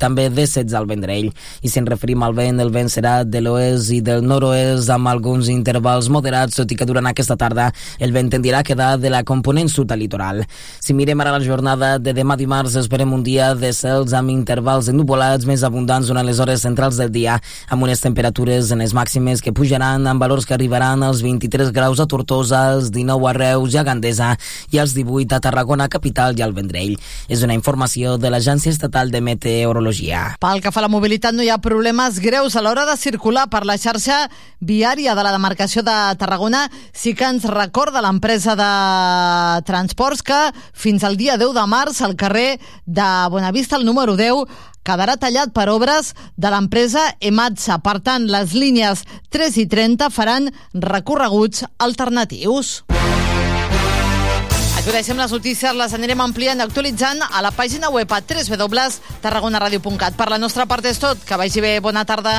també de 16 al Vendrell. I si ens referim al vent, el vent serà de l'oest i del nord-oest amb alguns intervals moderats, tot i que durant aquesta tarda el vent tendirà a quedar de la component sud al litoral. Si mirem ara la jornada de demà dimarts, esperem un dia de cels amb intervals ennuvolats més abundants durant les hores centrals del dia, amb unes temperatures en les màximes que pujaran amb valors que arribaran als 23 graus a Tortosa, als 19 a Reus i a Gandesa i als 18 a Tarragona capital i al Vendrell. És una informació de l'Agència Estatal de Meteorologia. Pel que fa a la mobilitat no hi ha problemes greus a l'hora de circular per la xarxa viària de la demarcació de Tarragona. Sí que ens recorda l'empresa de transports que fins al dia 10 de març al carrer de Bonavista, el número 10, quedarà tallat per obres de l'empresa Ematsa. Per tant, les línies 3 i 30 faran recorreguts alternatius. Actualitzem les notícies, les anirem ampliant i actualitzant a la pàgina web a www.tarragonaradio.cat. Per la nostra part és tot. Que vagi bé. Bona tarda.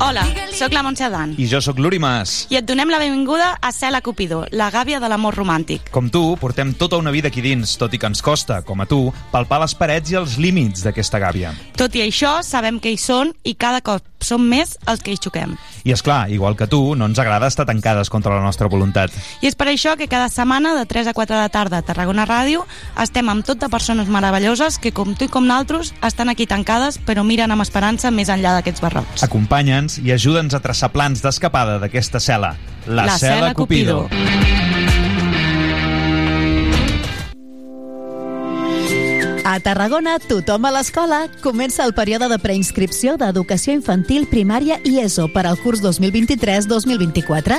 Hola, sóc la Montse Adan. I jo sóc l'Uri Mas. I et donem la benvinguda a Cela Cupido, la gàbia de l'amor romàntic. Com tu, portem tota una vida aquí dins, tot i que ens costa, com a tu, palpar les parets i els límits d'aquesta gàbia. Tot i això, sabem que hi són i cada cop som més els que hi xoquem. I és clar, igual que tu, no ens agrada estar tancades contra la nostra voluntat. I és per això que cada setmana, de 3 a 4 de la tarda a Tarragona Ràdio, estem amb tot de persones meravelloses que, com tu i com naltros, estan aquí tancades, però miren amb esperança més enllà d'aquests barrocs. Acompanya'ns i ajuda'ns a traçar plans d'escapada d'aquesta cel·la. La, La cel·la cel·la Cupido. A Tarragona, tothom a l'escola. Comença el període de preinscripció d'educació infantil, primària i ESO per al curs 2023-2024.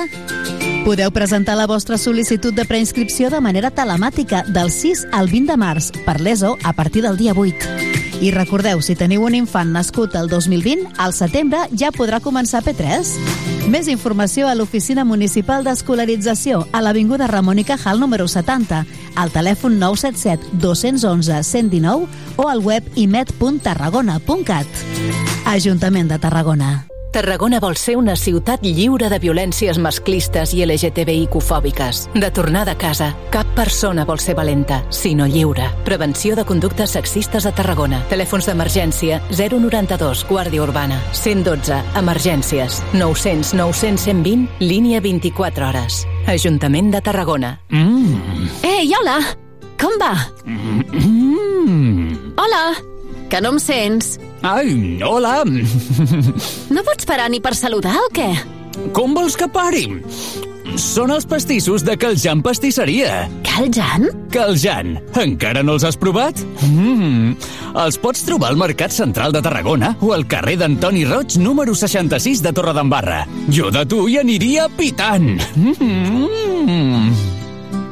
Podeu presentar la vostra sol·licitud de preinscripció de manera telemàtica del 6 al 20 de març per l'ESO a partir del dia 8. I recordeu, si teniu un infant nascut el 2020, al setembre ja podrà començar P3. Més informació a l'Oficina Municipal d'Escolarització a l'Avinguda Ramon i Cajal número 70, al telèfon 977 211 119 o al web imet.tarragona.cat. Ajuntament de Tarragona. Tarragona vol ser una ciutat lliure de violències masclistes i LGTBIQ-fòbiques. De tornada a casa, cap persona vol ser valenta, sinó lliure. Prevenció de conductes sexistes a Tarragona. Telèfons d'emergència 092, Guàrdia Urbana. 112, emergències. 900 900 120, línia 24 hores. Ajuntament de Tarragona. Mm. Ei, hola! Com va? Mm. Hola! Que no em sents? Ai, hola! No pots parar ni per saludar o què? Com vols que pari? Són els pastissos de Caljan Pastisseria. Caljan? Caljan. Encara no els has provat? Mm. Els pots trobar al Mercat Central de Tarragona o al carrer d'Antoni Roig, número 66 de Torredembarra. Jo de tu hi aniria pitant. Mm.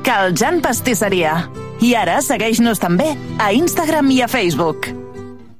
Caljan Pastisseria. I ara segueix-nos també a Instagram i a Facebook.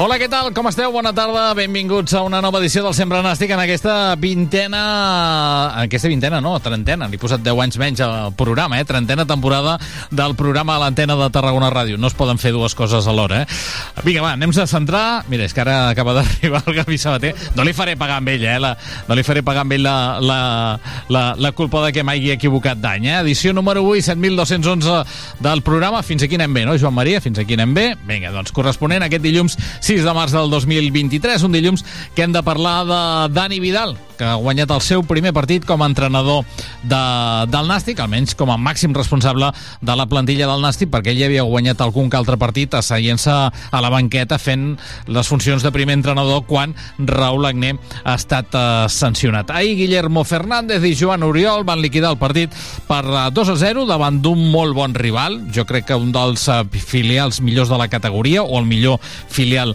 Hola, què tal? Com esteu? Bona tarda. Benvinguts a una nova edició del Sempre Nàstic en aquesta vintena... En aquesta vintena, no, trentena. Li he posat 10 anys menys al programa, eh? Trentena temporada del programa a l'antena de Tarragona Ràdio. No es poden fer dues coses alhora, eh? Vinga, va, anem a centrar... Mira, és que ara acaba d'arribar el Gavi Sabater. No li faré pagar amb ell, eh? La, no li faré pagar amb ell la, la, la, la culpa de que m'hagi equivocat d'any, eh? Edició número 8, 7211 del programa. Fins aquí anem bé, no, Joan Maria? Fins aquí anem bé? Vinga, doncs corresponent a aquest dilluns 6 de març del 2023, un dilluns que hem de parlar de Dani Vidal, que ha guanyat el seu primer partit com a entrenador de, del Nàstic, almenys com a màxim responsable de la plantilla del Nàstic, perquè ell havia guanyat algun que altre partit asseient-se a la banqueta fent les funcions de primer entrenador quan Raúl Agné ha estat uh, sancionat. Ahir Guillermo Fernández i Joan Oriol van liquidar el partit per 2 a 0 davant d'un molt bon rival, jo crec que un dels uh, filials millors de la categoria o el millor filial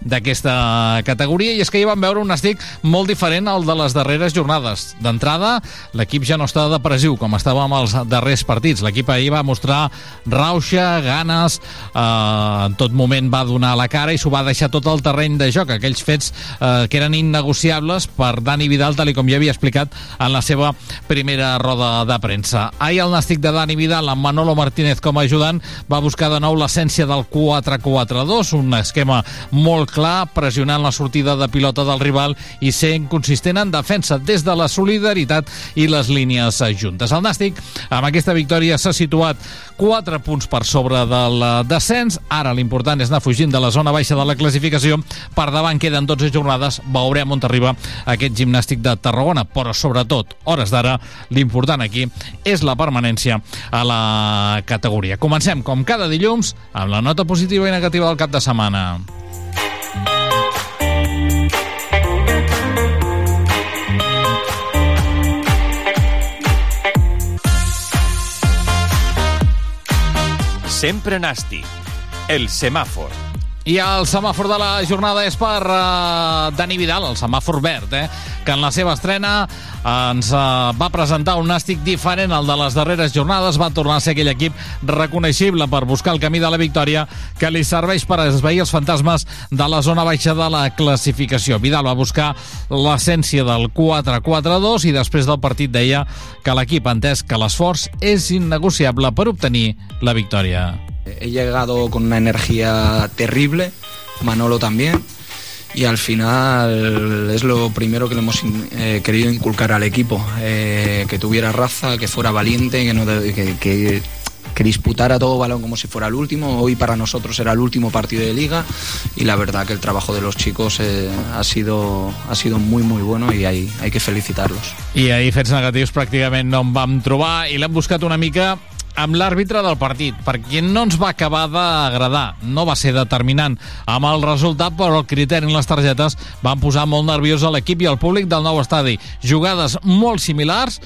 d'aquesta categoria i és que hi vam veure un estic molt diferent al de les darreres jornades. D'entrada, l'equip ja no està depressiu com estava amb els darrers partits. L'equip ahir va mostrar rauxa, ganes, eh, en tot moment va donar la cara i s'ho va deixar tot el terreny de joc, aquells fets eh, que eren innegociables per Dani Vidal, tal com ja havia explicat en la seva primera roda de premsa. Ahir el nàstic de Dani Vidal amb Manolo Martínez com a ajudant va buscar de nou l'essència del 4-4-2, un esquema molt clar, pressionant la sortida de pilota del rival i sent consistent en defensa des de la solidaritat i les línies juntes. El Nàstic, amb aquesta victòria, s'ha situat 4 punts per sobre del descens. Ara l'important és anar fugint de la zona baixa de la classificació. Per davant queden 12 jornades. Veurem on arriba aquest gimnàstic de Tarragona. Però, sobretot, hores d'ara, l'important aquí és la permanència a la categoria. Comencem, com cada dilluns, amb la nota positiva i negativa del cap de setmana. Sempre nàstic. El semàfor. I el semàfor de la jornada és per uh, Dani Vidal, el semàfor verd, eh? que en la seva estrena ens uh, va presentar un nàstic diferent al de les darreres jornades, va tornar a ser aquell equip reconeixible per buscar el camí de la victòria que li serveix per esveir els fantasmes de la zona baixa de la classificació. Vidal va buscar l'essència del 4-4-2 i després del partit deia que l'equip ha entès que l'esforç és innegociable per obtenir la victòria. He llegado con una energía terrible, Manolo también, y al final es lo primero que le hemos eh, querido inculcar al equipo, eh, que tuviera raza, que fuera valiente, que, que, disputara todo balón como si fuera el último. Hoy para nosotros era el último partido de liga y la verdad que el trabajo de los chicos eh, ha, sido, ha sido muy muy bueno y hay, hay que felicitarlos. I ahir fets negatius pràcticament no en vam trobar i l'hem buscat una mica amb l'àrbitre del partit, perquè no ens va acabar d'agradar. No va ser determinant amb el resultat, però el criteri en les targetes van posar molt nerviós a l'equip i al públic del nou estadi. Jugades molt similars,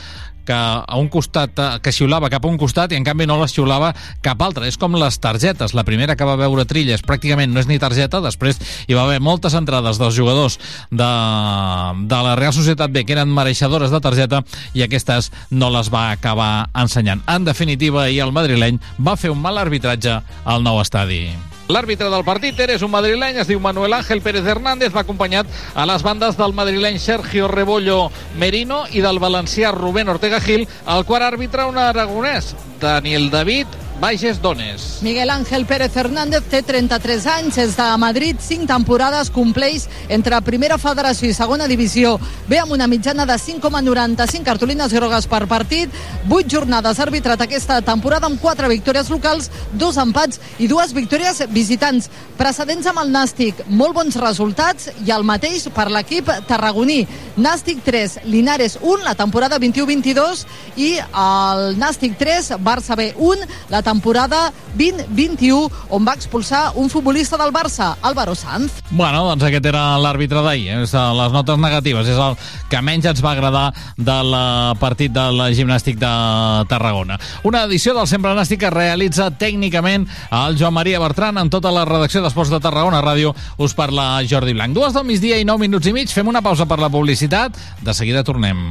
que a un costat que xiulava cap a un costat i en canvi no les xiulava cap altre. És com les targetes. La primera que va veure Trilles pràcticament no és ni targeta, després hi va haver moltes entrades dels jugadors de, de la Real Societat B que eren mereixedores de targeta i aquestes no les va acabar ensenyant. En definitiva, ahir el madrileny va fer un mal arbitratge al nou estadi. L'àrbitre del partit és un madrileny, es diu Manuel Ángel Pérez Hernández, va acompanyat a les bandes del madrileny Sergio Rebollo Merino i del valencià Rubén Ortega Gil, el quart àrbitre un aragonès, Daniel David Baixes Dones. Miguel Ángel Pérez Hernández té 33 anys, és de Madrid, 5 temporades, compleix entre Primera Federació i Segona Divisió. Ve amb una mitjana de 5,95 cartolines grogues per partit, 8 jornades arbitrat aquesta temporada amb 4 victòries locals, 2 empats i 2 victòries visitants. Precedents amb el Nàstic, molt bons resultats i el mateix per l'equip tarragoní. Nàstic 3, Linares 1, la temporada 21-22 i el Nàstic 3, Barça B 1, la temporada 20-21, on va expulsar un futbolista del Barça, Álvaro Sanz. Bueno, doncs aquest era l'àrbitre d'ahir, eh? les notes negatives, és el que menys ens va agradar del partit del gimnàstic de Tarragona. Una edició del Sempre Nàstic que realitza tècnicament el Joan Maria Bertran en tota la redacció d'Esports de Tarragona Ràdio. Us parla Jordi Blanc. Dues del migdia i nou minuts i mig. Fem una pausa per la publicitat. De seguida tornem.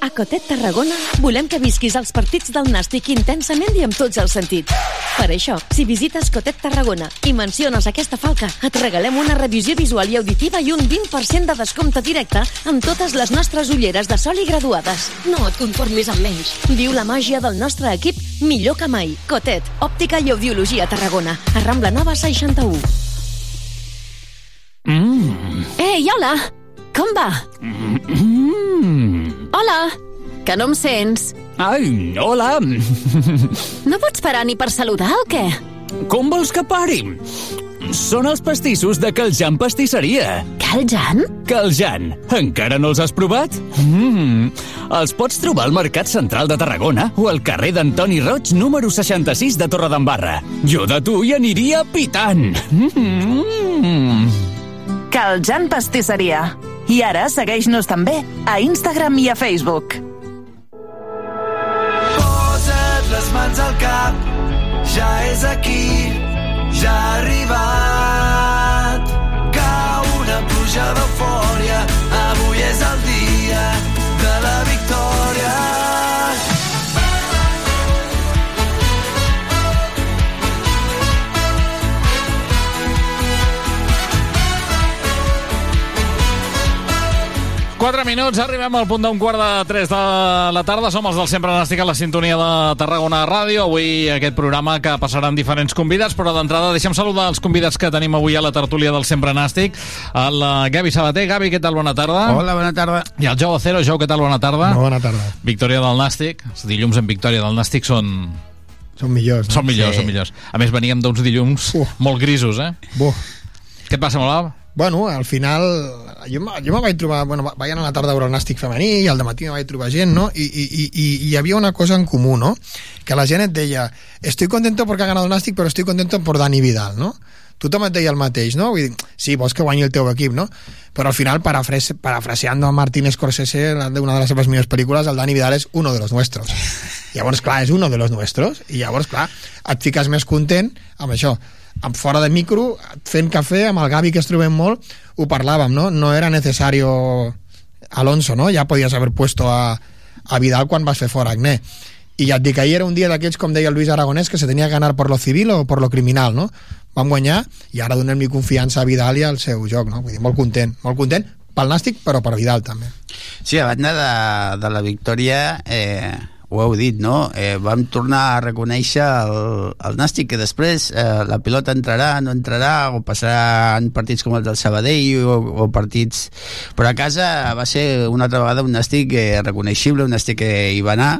A Cotet Tarragona volem que visquis els partits del Nàstic intensament i amb tots els sentits. Per això, si visites Cotet Tarragona i menciones aquesta falca, et regalem una revisió visual i auditiva i un 20% de descompte directe amb totes les nostres ulleres de sol i graduades. No et conformis amb menys. Viu la màgia del nostre equip millor que mai. Cotet, òptica i audiologia Tarragona. A Rambla Nova 61. Mm. Ei, hola! Com va? Mm. Hola! Que no em sents? Ai, hola! No pots parar ni per saludar o què? Com vols que pari? Són els pastissos de Caljan Pastisseria. Caljan? Caljan. Encara no els has provat? Mm. Els pots trobar al Mercat Central de Tarragona o al carrer d'Antoni Roig, número 66 de Torredembarra. Jo de tu hi aniria pitant. Mm. Caljan Pastisseria. I ara segueix-nos també a Instagram i a Facebook. Posa't les mans al cap, ja és aquí, ja ha arribat. Cau una pluja d'eufòria, 4 minuts, arribem al punt d'un quart de 3 de la tarda. Som els del Sempre Nàstic a la sintonia de Tarragona Ràdio. Avui aquest programa que passaran diferents convidats, però d'entrada deixem saludar els convidats que tenim avui a la tertúlia del Sempre Nàstic. El eh, Gavi Sabater. Gavi, què tal? Bona tarda. Hola, bona tarda. I el Jou Acero. Jou, què tal? Bona tarda. No, bona tarda. Victòria del Nàstic. Els dilluns en Victòria del Nàstic són són millors. No? Són millors, sí. són millors. A més, veníem d'uns dilluns uh. molt grisos, eh? Buh. Què et passa, Molau? Bueno, al final jo, jo me vaig trobar, bueno, vaig anar a la tarda a veure el nàstic femení i al matí me vaig trobar gent, no? I, i, i, i hi havia una cosa en comú, no? Que la gent et deia, estoy contento porque ha ganado el nàstic, però estoy contento por Dani Vidal, no? Tothom et deia el mateix, no? Vull dir, sí, vols que guanyi el teu equip, no? Però al final, parafrase, parafraseando a Martin Scorsese, una de les seves millors pel·lícules, el Dani Vidal és uno de los nuestros. Llavors, clar, és uno de los nuestros, i llavors, clar, et fiques més content amb això. Amb fora de micro, fent cafè, amb el Gavi que es trobem molt, ho parlàvem, no? No era necesario Alonso, no? Ja podies haver puesto a, a Vidal quan vas fer fora Agné. I ja et dic, ahir era un dia d'aquells, com deia el Luis Aragonès, que se tenia que ganar por lo civil o por lo criminal, no? Vam guanyar i ara donem-li confiança a Vidal i al seu joc, no? Vull dir, molt content, molt content pel Nàstic, però per Vidal també. Sí, a banda de, de la victòria, eh, ho heu dit, no? Eh, vam tornar a reconèixer el, el Nàstic, que després eh, la pilota entrarà, no entrarà, o passaran partits com els del Sabadell o, o partits... Però a casa va ser una altra vegada un Nàstic eh, reconeixible, un Nàstic que hi va anar,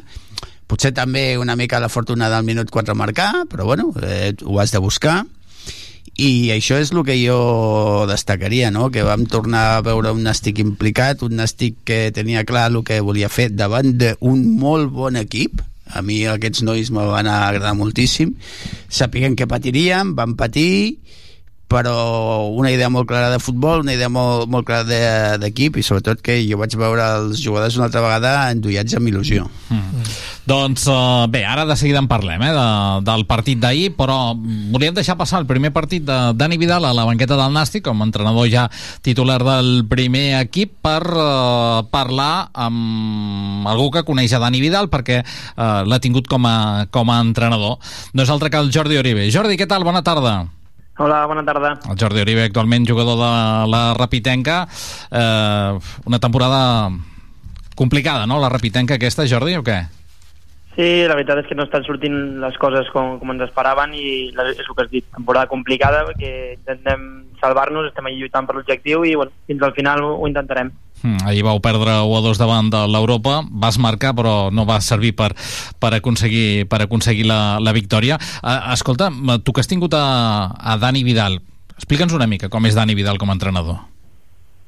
potser també una mica la fortuna del minut 4 a marcar, però bueno, eh, ho has de buscar i això és el que jo destacaria, no? que vam tornar a veure un Nàstic implicat, un Nàstic que tenia clar el que volia fer davant d'un molt bon equip, a mi aquests nois me van agradar moltíssim, sapiguem que patiríem, van patir, però una idea molt clara de futbol, una idea molt, molt clara de- d'equip i sobretot que jo vaig veure els jugadors una altra vegada enduiats amb il·lusió. Mm. Doncs uh, bé, ara de seguida en parlem eh, de, del partit d'ahir, però mm, volíem deixar passar el primer partit de Dani Vidal a la banqueta del Nàstic com a entrenador ja titular del primer equip per uh, parlar amb algú que coneix a Dani Vidal perquè uh, l'ha tingut com a, com a entrenador. No és altre que el Jordi Oribe. Jordi, què tal? Bona tarda. Hola, bona tarda. El Jordi Oribe, actualment jugador de la Rapitenca. Eh, una temporada complicada, no?, la Rapitenca aquesta, Jordi, o què? Sí, la veritat és que no estan sortint les coses com, com ens esperaven i la- és el que has dit, temporada complicada que intentem salvar-nos, estem allà lluitant per l'objectiu i bueno, fins al final ho, ho intentarem. Mm, ahir vau perdre 1 a 2 davant de l'Europa, vas marcar però no va servir per, per aconseguir, per aconseguir la, la victòria. Uh, escolta, tu que has tingut a, a Dani Vidal, explica'ns una mica com és Dani Vidal com a entrenador.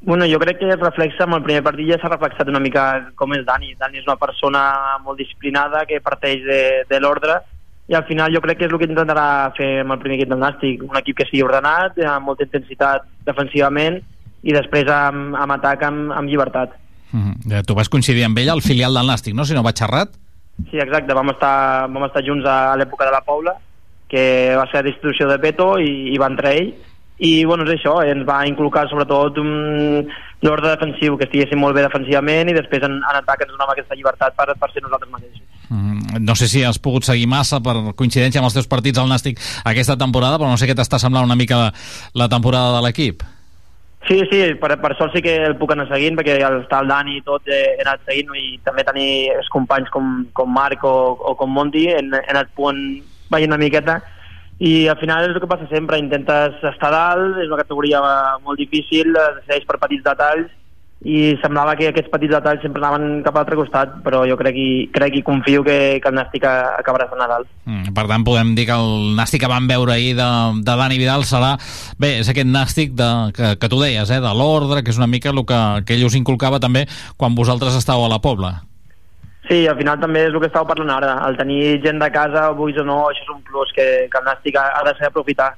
Bueno, jo crec que es reflexa amb el primer partit ja s'ha reflexat una mica com és Dani. Dani és una persona molt disciplinada que parteix de, de l'ordre i al final jo crec que és el que intentarà fer amb el primer equip del Nàstic, un equip que sigui ordenat, amb molta intensitat defensivament i després amb, amb atac amb, amb llibertat. Mm -hmm. Tu vas coincidir amb ell al filial del Nàstic, no? Si no vaig xerrat? Sí, exacte, vam estar, vam estar junts a, a l'època de la Paula, que va ser a distribució de Beto i, i va entrar ell, i bueno, és això, ens va inculcar sobretot un, l'ordre defensiu, que estiguéssim molt bé defensivament i després en, en atac ens donava aquesta llibertat per, per ser nosaltres mateixos. Mm, no sé si has pogut seguir massa per coincidència amb els teus partits al Nàstic aquesta temporada, però no sé què t'està semblant una mica la, la temporada de l'equip. Sí, sí, per, per sort sí que el puc anar seguint, perquè està el Dani i tot, eh, he anat seguint i també tenir els companys com, com Marc o, o com Monti, he, he anat punt, veient una miqueta, i al final és el que passa sempre, intentes estar dalt, és una categoria molt difícil, decideix per petits detalls, i semblava que aquests petits detalls sempre anaven cap a l'altre costat, però jo crec i, crec i confio que, que el Nàstic acabarà de Nadal. Mm, per tant, podem dir que el Nàstic que vam veure ahir de, de Dani Vidal serà, bé, és aquest Nàstic de, que, que tu deies, eh, de l'ordre, que és una mica el que, que ell us inculcava també quan vosaltres estàveu a la Pobla. Sí, al final també és el que estàveu parlant ara. El tenir gent de casa, vulguis o no, això és un plus que, que el Nàstic ha, ha de saber aprofitar.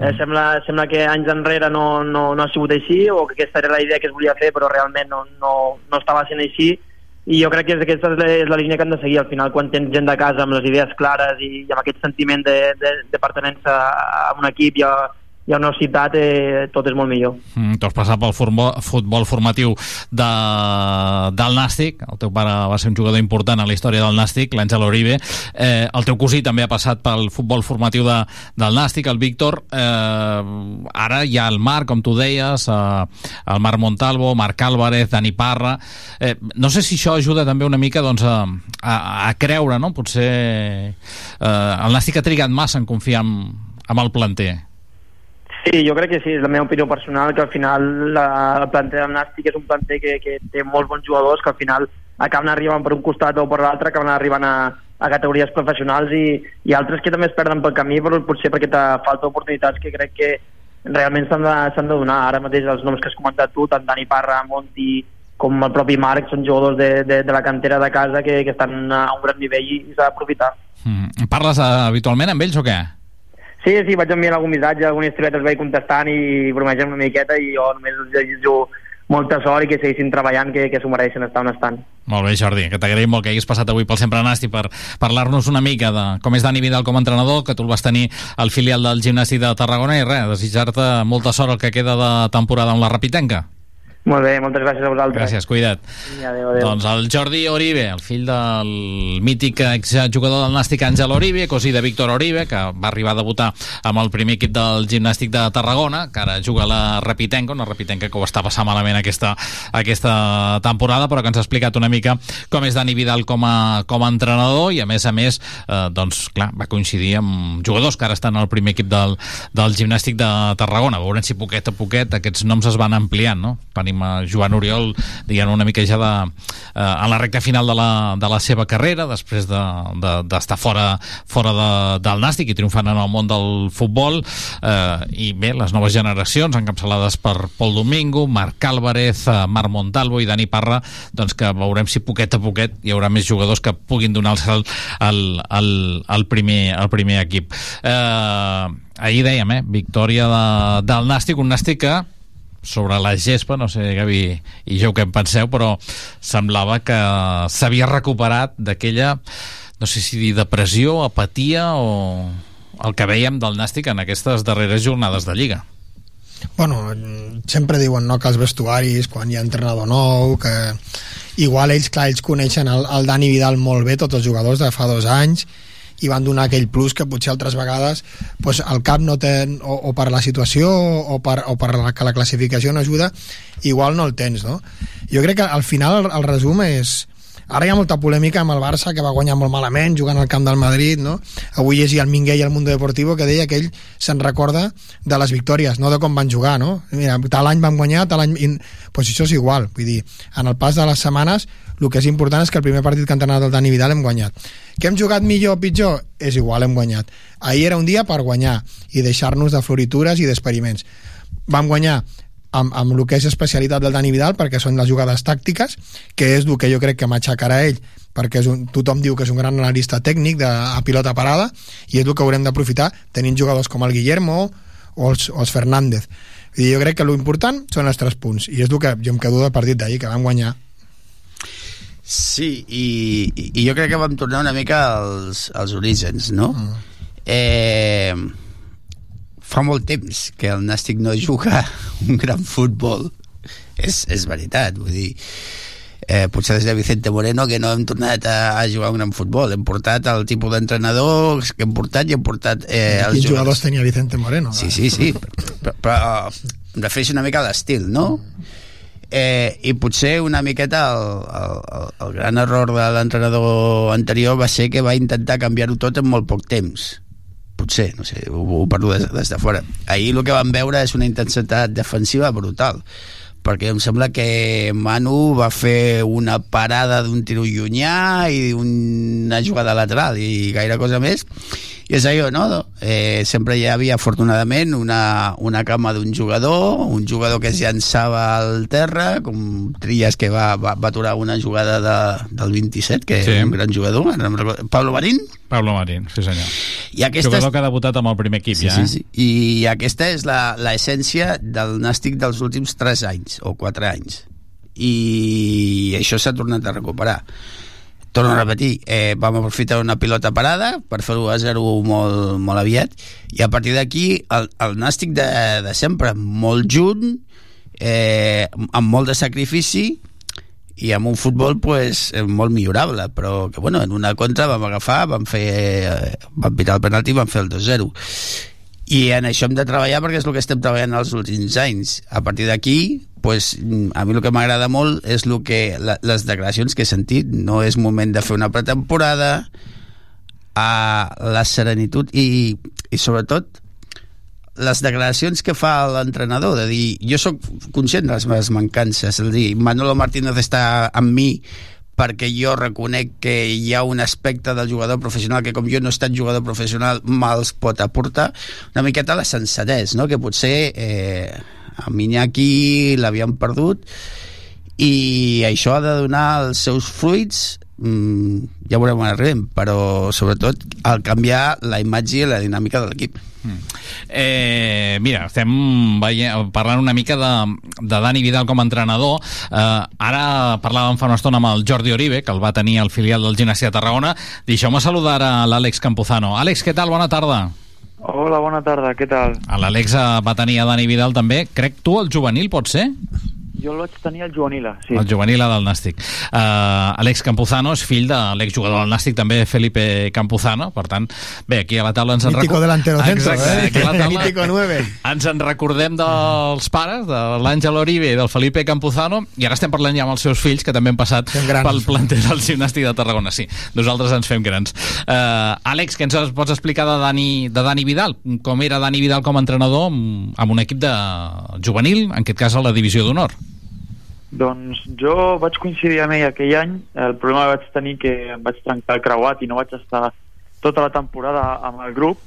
Eh, sembla, sembla que anys enrere no, no, no ha sigut així o que aquesta era la idea que es volia fer però realment no, no, no estava sent així. I jo crec que aquesta és la, és la línia que han de seguir. Al final quan tens gent de casa amb les idees clares i, i amb aquest sentiment de, de, de pertenença a un equip i a, i a una ciutat eh, tot és molt millor. Mm, tu has passat pel futbol, futbol formatiu de, del Nàstic, el teu pare va ser un jugador important a la història del Nàstic, l'Àngel Oribe, eh, el teu cosí també ha passat pel futbol formatiu de, del Nàstic, el Víctor, eh, ara hi ha el Marc, com tu deies, eh, el Marc Montalvo, Marc Álvarez, Dani Parra, eh, no sé si això ajuda també una mica doncs, a, a, a creure, no? potser eh, el Nàstic ha trigat massa en confiar en, amb el planter. Sí, jo crec que sí, és la meva opinió personal, que al final la, el planter del Nàstic és un planter que, que té molts bons jugadors, que al final acaben arribant per un costat o per l'altre, acaben arribant a, a categories professionals i, i altres que també es perden pel camí, però potser perquè te falta oportunitats que crec que realment s'han de, de donar. Ara mateix els noms que has comentat tu, tant Dani Parra, Monti, com el propi Marc, són jugadors de, de, de la cantera de casa que, que estan a un gran nivell i, i s'ha d'aprofitar. Mm. Parles uh, habitualment amb ells o què? Sí, sí, vaig enviar algun missatge, alguna historieta els vaig contestant i bromegem una miqueta i jo només us desitjo molta sort i que seguissin treballant, que, que s'ho mereixen estar on estan. Molt bé, Jordi, que t'agraïm molt que hagis passat avui pel Sempre Nasti per parlar-nos una mica de com és Dani Vidal com a entrenador, que tu el vas tenir al filial del gimnàstic de Tarragona i res, desitjar-te molta sort el que queda de temporada amb la Rapitenca. Molt bé, moltes gràcies a vosaltres. Gràcies, cuida't. Adéu, adéu. Doncs el Jordi Oribe, el fill del mític exjugador del Nàstic Àngel Oribe, cosí de Víctor Oribe, que va arribar a debutar amb el primer equip del gimnàstic de Tarragona, que ara juga a la Rapitenca, una Rapitenca que ho està passant malament aquesta, aquesta temporada, però que ens ha explicat una mica com és Dani Vidal com a, com a entrenador i a més a més, eh, doncs clar, va coincidir amb jugadors que ara estan al primer equip del, del gimnàstic de Tarragona. Veurem si poquet a poquet aquests noms es van ampliant, no? Tenim a Joan Oriol, diguem una mica ja de, eh, en la recta final de la, de la seva carrera, després d'estar de, de, fora, fora de, del Nàstic i triomfant en el món del futbol, eh, i bé, les noves generacions, encapçalades per Pol Domingo, Marc Álvarez, eh, Marc Montalvo i Dani Parra, doncs que veurem si poquet a poquet hi haurà més jugadors que puguin donar el salt al, al, al, primer, al primer equip. Eh, ahir dèiem, eh, victòria de, del Nàstic, un Nàstic que sobre la gespa, no sé, Gavi i jo què en penseu, però semblava que s'havia recuperat d'aquella, no sé si dir depressió, apatia o el que veiem del Nàstic en aquestes darreres jornades de Lliga. Bueno, sempre diuen no, que els vestuaris, quan hi ha entrenador nou, que igual ells, clar, ells coneixen el, el Dani Vidal molt bé, tots els jugadors de fa dos anys, i van donar aquell plus que potser altres vegades pues, el cap no té, o, o per la situació o per, o per la, que la classificació no ajuda, igual no el tens, no? Jo crec que al final el, el resum és, Ara hi ha molta polèmica amb el Barça, que va guanyar molt malament, jugant al camp del Madrid, no? Avui llegia el Minguell al Mundo Deportivo, que deia que ell se'n recorda de les victòries, no de com van jugar, no? Mira, tal any van guanyar, tal any... Pues això és igual, vull dir, en el pas de les setmanes el que és important és que el primer partit que han anat el Dani Vidal hem guanyat. Que hem jugat millor o pitjor? És igual, hem guanyat. Ahir era un dia per guanyar i deixar-nos de floritures i d'experiments. Vam guanyar amb, amb el que és especialitat del Dani Vidal perquè són les jugades tàctiques que és el que jo crec que m'aixecarà ell perquè és un, tothom diu que és un gran analista tècnic de, a pilota parada i és el que haurem d'aprofitar tenint jugadors com el Guillermo o els, o els Fernández dir, jo crec que l'important són els tres punts i és el que jo em quedo del partit d'ahir que vam guanyar Sí, i, i jo crec que vam tornar una mica als, als orígens, no? Mm. Eh, fa molt temps que el Nàstic no juga un gran futbol. És, és veritat, vull dir eh, potser des de Vicente Moreno que no hem tornat a, a jugar un gran futbol hem portat el tipus d'entrenadors que hem portat i hem portat eh, els Quins jugadors tenia Vicente Moreno? Sí, sí, sí però, però em refereixo una mica a l'estil no? Eh, i potser una miqueta el, el, el gran error de l'entrenador anterior va ser que va intentar canviar-ho tot en molt poc temps. Potser, no sé, ho, ho parlo des, des de fora. Ahir el que vam veure és una intensitat defensiva brutal perquè em sembla que Manu va fer una parada d'un tiro llunyà i una jugada lateral i gaire cosa més i és allò, no? Eh, sempre hi havia, afortunadament, una, una cama d'un jugador, un jugador que es llançava al terra, com Trias, que va, va, va aturar una jugada de, del 27, que sí. és un gran jugador, Pablo Marín? Pablo Marín, sí senyor. I aquesta jugador és... que ha debutat amb el primer equip, sí, ja. Sí, sí. I aquesta és l'essència del nàstic dels últims 3 anys, o 4 anys. I això s'ha tornat a recuperar torno a repetir, eh, vam aprofitar una pilota parada per fer-ho a 0 molt, molt aviat i a partir d'aquí el, el nàstic de, de sempre, molt junt eh, amb molt de sacrifici i amb un futbol pues, molt millorable però que bueno, en una contra vam agafar vam fer, eh, vam pitar el penalti i vam fer el 2-0 i en això hem de treballar perquè és el que estem treballant els últims anys. A partir d'aquí pues, a mi el que m'agrada molt és el que, la, les declaracions que he sentit. No és moment de fer una pretemporada a la serenitud i, i sobretot les declaracions que fa l'entrenador de dir, jo sóc conscient de les meves mancances, és a dir, Manolo Martínez està amb mi perquè jo reconec que hi ha un aspecte del jugador professional que com jo no he estat jugador professional me'ls pot aportar una miqueta la sensatès no? que potser eh, a Minyaki l'havien perdut i això ha de donar els seus fruits mm, ja veurem on arribem però sobretot al canviar la imatge i la dinàmica de l'equip. Eh, mira, estem veient, parlant una mica de, de Dani Vidal com a entrenador. Eh, ara parlàvem fa una estona amb el Jordi Oribe, que el va tenir al filial del Gimnàsia de Tarragona. Deixeu-me saludar a l'Àlex Campuzano. Àlex, què tal? Bona tarda. Hola, bona tarda, què tal? L'Àlex va tenir a Dani Vidal també. Crec tu, el juvenil, pot ser? Jo el vaig tenir al Juvenila, sí. El Juvenila del Nàstic. Uh, Alex Campuzano és fill de l'exjugador del Nàstic, també Felipe Campuzano, per tant, bé, aquí a la taula ens en Mítico delantero centro, Exacte, eh? aquí a la taula Mítico 9. ens en recordem dels pares, de l'Àngel Oribe i del Felipe Campuzano, i ara estem parlant ja amb els seus fills, que també han passat pel planter del gimnàstic de Tarragona. Sí, nosaltres ens fem grans. Uh, Àlex, què ens pots explicar de Dani, de Dani Vidal? Com era Dani Vidal com a entrenador amb, amb un equip de juvenil, en aquest cas a la divisió d'honor? Doncs jo vaig coincidir amb ell aquell any. El problema que vaig tenir que em vaig trencar el creuat i no vaig estar tota la temporada amb el grup,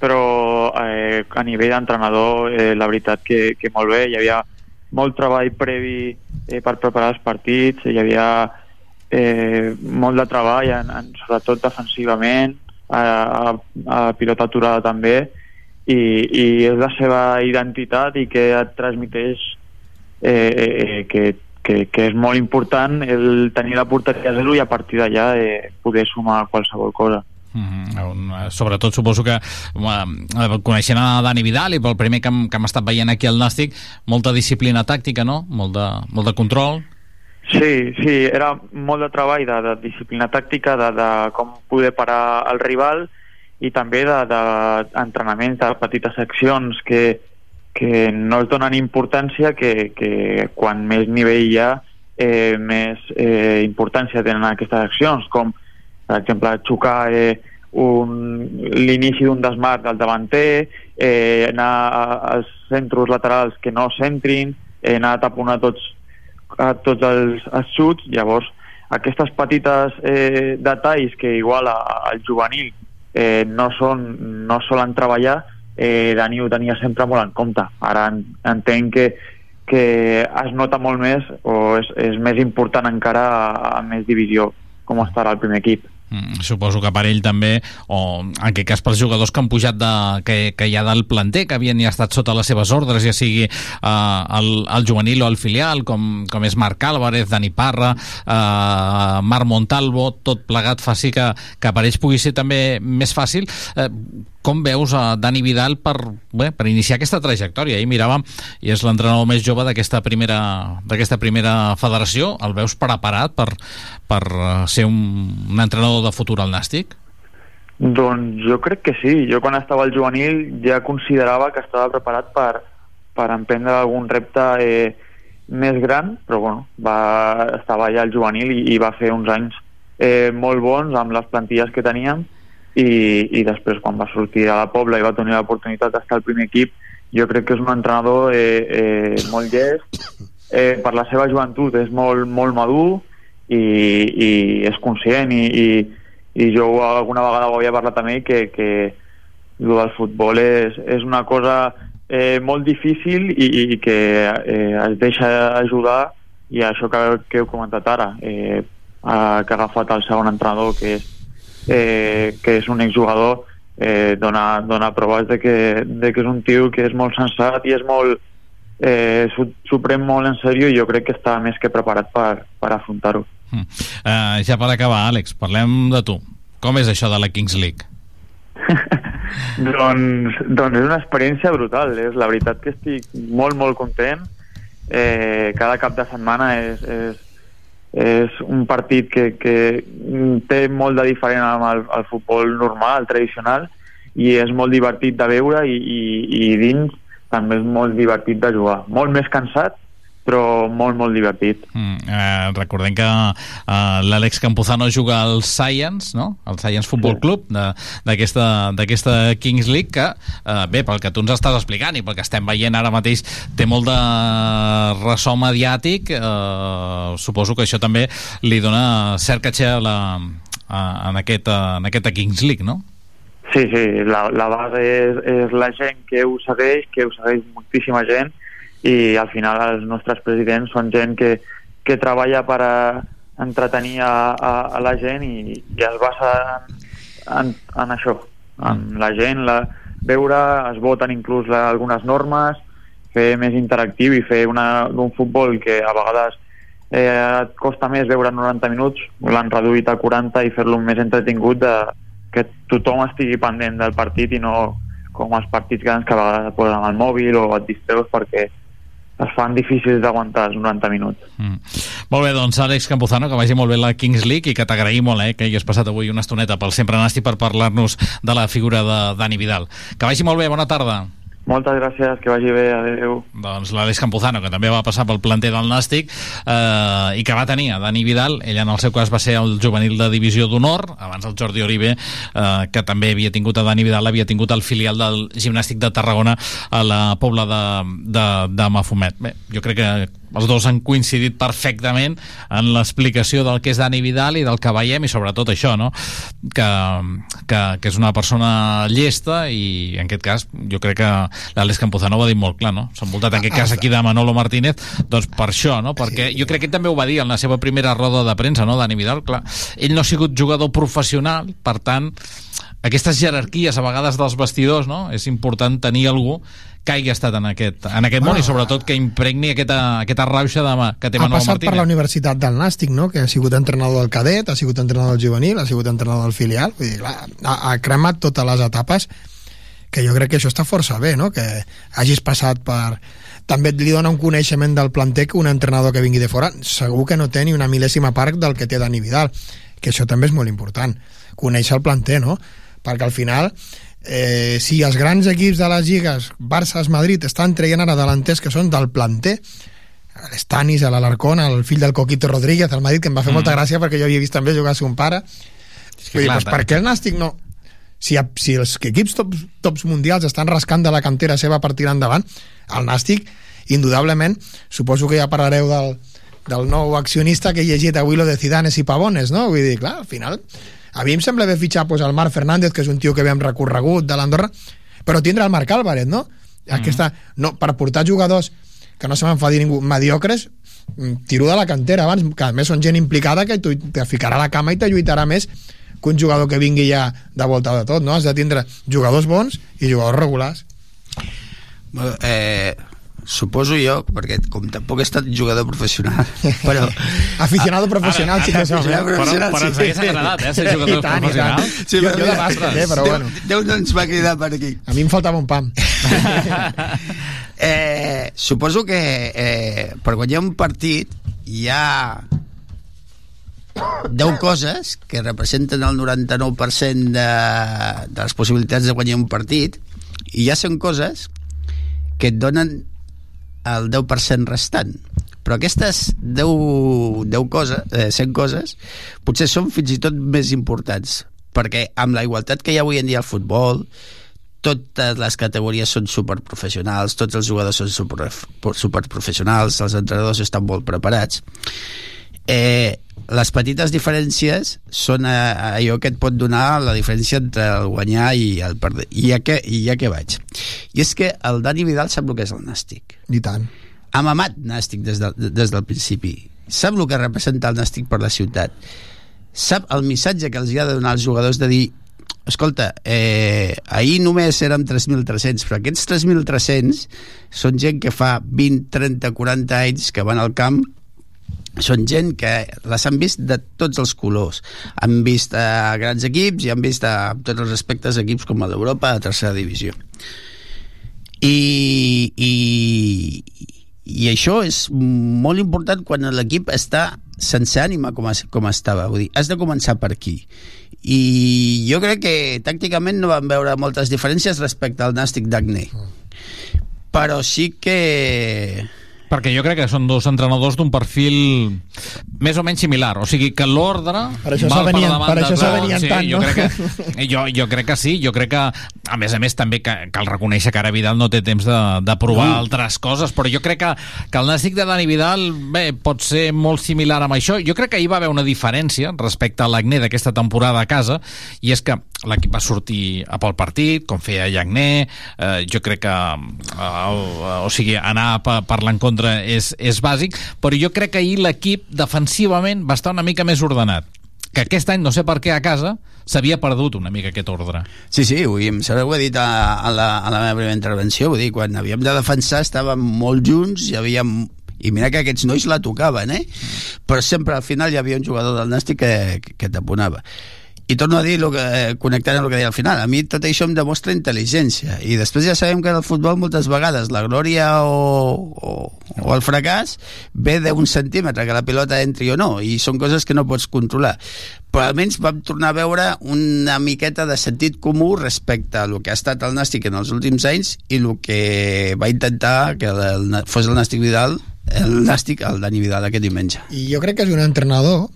però eh, a nivell d'entrenador eh, la veritat que, que molt bé. Hi havia molt treball previ eh, per preparar els partits, hi havia eh, molt de treball, en, en, sobretot defensivament, a, a, a pilota aturada també, i, i és la seva identitat i que et transmiteix eh, eh, que, que, que és molt important el tenir la porteria a zero i a partir d'allà eh, poder sumar qualsevol cosa. Mm -hmm. Sobretot suposo que uh, coneixent a Dani Vidal i pel primer que hem, que hem estat veient aquí al Nàstic molta disciplina tàctica, no? Molt de, molt de control Sí, sí, era molt de treball de, de disciplina tàctica, de, de com poder parar el rival i també d'entrenaments de, de, de petites accions que, que no es donen importància que, que quan més nivell hi ha eh, més eh, importància tenen aquestes accions com per exemple xocar eh, l'inici d'un desmarc del davanter eh, anar als centres laterals que no centrin eh, anar a taponar tots, a tots els, els xuts. Llavors aquestes petites eh, detalls que igual al juvenil eh, no, són, no solen treballar eh, Dani ho tenia sempre molt en compte. Ara en, entenc que, que es nota molt més o és, és més important encara a, a més divisió com estarà el primer equip. Mm, suposo que per ell també, o en aquest cas pels jugadors que han pujat de, que, que hi ha del planter, que havien ja estat sota les seves ordres, ja sigui eh, el, el juvenil o el filial, com, com és Marc Álvarez, Dani Parra, eh, Marc Montalvo, tot plegat faci que, que per ells pugui ser també més fàcil. Eh, com veus a Dani Vidal per, bé, per iniciar aquesta trajectòria? Ahir miràvem, i és l'entrenador més jove d'aquesta primera, primera federació, el veus preparat per, per eh, ser un, un entrenador de futur al Nàstic? Doncs jo crec que sí. Jo quan estava al juvenil ja considerava que estava preparat per, per emprendre algun repte eh, més gran, però bueno, va, estava allà al juvenil i, i va fer uns anys eh, molt bons amb les plantilles que teníem i, i després quan va sortir a la Pobla i va tenir l'oportunitat d'estar al primer equip jo crec que és un entrenador eh, eh, molt llest eh, per la seva joventut és molt, molt madur i, i és conscient i, i, i jo alguna vegada ho havia parlat amb ell que, que el futbol és, és una cosa eh, molt difícil i, i que eh, es deixa ajudar i això que, que heu comentat ara eh, que ha agafat el segon entrenador que és eh, que és un exjugador eh, dona, dona proves de que, de que és un tio que és molt sensat i és molt eh, s'ho pren molt en sèrio i jo crec que està més que preparat per, per afrontar-ho. Mm. Uh, ja per acabar, Àlex, parlem de tu. Com és això de la Kings League? doncs, doncs és una experiència brutal. És la veritat que estic molt, molt content. Eh, cada cap de setmana és, és, és un partit que, que té molt de diferent amb el, el futbol normal, tradicional, i és molt divertit de veure i, i, i dins també és molt divertit de jugar. Molt més cansat, però molt, molt divertit. Mm, eh, recordem que eh, l'Àlex Campuzano juga al Science, no? el Science Football sí. Club d'aquesta Kings League, que, eh, bé, pel que tu ens estàs explicant i pel que estem veient ara mateix, té molt de ressò mediàtic, eh, suposo que això també li dona cert caché a la, a, en, aquest, en aquesta Kings League, no? Sí, sí, la, la base és, és la gent que ho segueix, que ho segueix moltíssima gent, i al final els nostres presidents són gent que, que treballa per a entretenir a, a, a la gent i, i es basa en, en, en això, en la gent, la, veure, es voten inclús la, algunes normes, fer més interactiu i fer una, un futbol que a vegades eh, et costa més veure 90 minuts, l'han reduït a 40 i fer-lo més entretingut de, que tothom estigui pendent del partit i no com els partits grans que a vegades et posen al mòbil o et distreus perquè es fan difícils d'aguantar els 90 minuts. Mm. Molt bé, doncs Àlex Campuzano, que vagi molt bé la Kings League i que t'agraïm molt eh, que hi has passat avui una estoneta pel Sempre Nasti per parlar-nos de la figura de Dani Vidal. Que vagi molt bé, bona tarda. Moltes gràcies, que vagi bé, adeu. Doncs l'Àlex Campuzano, que també va passar pel planter del Nàstic eh, i que va tenir a Dani Vidal, ell en el seu cas va ser el juvenil de divisió d'honor, abans el Jordi Oribe, eh, que també havia tingut a Dani Vidal, havia tingut el filial del gimnàstic de Tarragona a la Pobla de, de, de Mafumet. Bé, jo crec que els dos han coincidit perfectament en l'explicació del que és Dani Vidal i del que veiem i sobretot això, no? que, que, que és una persona llesta i en aquest cas jo crec que l'Àlex Campuzano ho ha dit molt clar, no? s'ha envoltat en aquest cas aquí de Manolo Martínez doncs per això, no? perquè jo crec que també ho va dir en la seva primera roda de premsa, no? Dani Vidal, clar, ell no ha sigut jugador professional, per tant aquestes jerarquies a vegades dels vestidors, no? És important tenir algú que hagi estat en aquest, en aquest bueno, món i sobretot que impregni aquesta, aquesta rauxa de, que té ha Manuel passat Martínez. per la Universitat del Nàstic, no? que ha sigut entrenador del cadet, ha sigut entrenador del juvenil, ha sigut entrenador del filial, vull dir, clar, ha, ha cremat totes les etapes que jo crec que això està força bé, no? que hagis passat per... També li dona un coneixement del planter que un entrenador que vingui de fora segur que no té ni una mil·lèsima part del que té Dani Vidal, que això també és molt important, conèixer el planter, no? perquè al final eh, si els grans equips de les lligues Barça, Madrid, estan traient ara delanters que són del planter l'Estanis, l'Alarcón, el fill del Coquito Rodríguez al Madrid, que em va fer mm. molta gràcia perquè jo havia vist també jugar a un pare és que Vull dir, doncs, per què el Nàstic no si, si els equips tops, tops mundials estan rascant de la cantera seva per tirar endavant el Nàstic, indudablement suposo que ja parlareu del, del nou accionista que he llegit avui lo de Zidanes i Pavones, no? Vull dir, clar, al final a mi em sembla bé fitxar pues, el Marc Fernández, que és un tio que hem recorregut de l'Andorra, però tindre el Marc Álvarez, no? Mm -hmm. Aquesta, no? Per portar jugadors que no se m'enfadi ningú, mediocres, mm, tiro de la cantera abans, que a més són gent implicada que te ficarà a la cama i te lluitarà més que un jugador que vingui ja de volta de tot, no? Has de tindre jugadors bons i jugadors regulars. Bueno, eh, suposo jo, perquè com tampoc he estat jugador professional, però... Aficionado professional, sí que som, eh? Professional, Però- però ens sí. hagués agradat, eh, ser jugador I tant, i professional. tant. jo, jo de bàsquet, eh, però Déu, bueno. Déu no ens va cridar per aquí. A mi em faltava un pam. Eh, suposo que eh, per guanyar un partit hi ha 10 coses que representen el 99% de, de les possibilitats de guanyar un partit i ja són coses que et donen el 10% restant però aquestes 10, 10 coses, eh, 100 coses potser són fins i tot més importants perquè amb la igualtat que hi ha avui en dia al futbol totes les categories són superprofessionals, tots els jugadors són super, superprofessionals, els entrenadors estan molt preparats. Eh, les petites diferències són eh, allò que et pot donar la diferència entre el guanyar i el perdre. I ja que, i ja que vaig. I és que el Dani Vidal sap el que és el nàstic. I tant. Ha mamat nàstic des, de, des del principi. Sap el que representa el nàstic per la ciutat. Sap el missatge que els hi ha de donar als jugadors de dir escolta, eh, ahir només érem 3.300, però aquests 3.300 són gent que fa 20, 30, 40 anys que van al camp són gent que les han vist de tots els colors. Han vist a grans equips i han vist a, amb tots els respectes equips com a d'Europa a tercera divisió. I, i, i això és molt important quan l'equip està sense ànima com, es, com estava. Vull dir, has de començar per aquí. I jo crec que tàcticament no van veure moltes diferències respecte al Nàstic d'Agné. Però sí que Perquè jo crec que són dos entrenadors d'un perfil més o menys similar. O sigui, que l'ordre... Per això val s'avenien- davant per de això tot. s'avenien sí, tant, jo no? Crec que, jo, jo crec que sí. Jo crec que, a més a més, també que, cal reconèixer que ara Vidal no té temps de, de provar No. altres coses, però jo crec que, que el Nàstic de Dani Vidal bé, pot ser molt similar amb això. Jo crec que hi va haver una diferència respecte a l'Agné d'aquesta temporada a casa, i és que l'equip va sortir a pel partit, com feia Llagné, eh, jo crec que eh, el, o sigui, anar per, per l'encontre és, és bàsic, però jo crec que ahir l'equip defensivament va estar una mica més ordenat que aquest any, no sé per què a casa, s'havia perdut una mica aquest ordre. Sí, sí, ho, em sembla que ho he dit a, a, la, a la meva primera intervenció, vull dir, quan havíem de defensar estàvem molt junts i havíem i mira que aquests nois la tocaven, eh? Però sempre al final hi havia un jugador del Nàstic que, que t'apunava. I torno a dir, lo que, connectant amb el que deia al final, a mi tot això em demostra intel·ligència. I després ja sabem que en el futbol moltes vegades la glòria o, o, o el fracàs ve d'un centímetre, que la pilota entri o no, i són coses que no pots controlar. Però almenys vam tornar a veure una miqueta de sentit comú respecte a el que ha estat el Nàstic en els últims anys i el que va intentar que el, fos el Nàstic Vidal el Nàstic, el Dani Vidal aquest diumenge. I jo crec que és un entrenador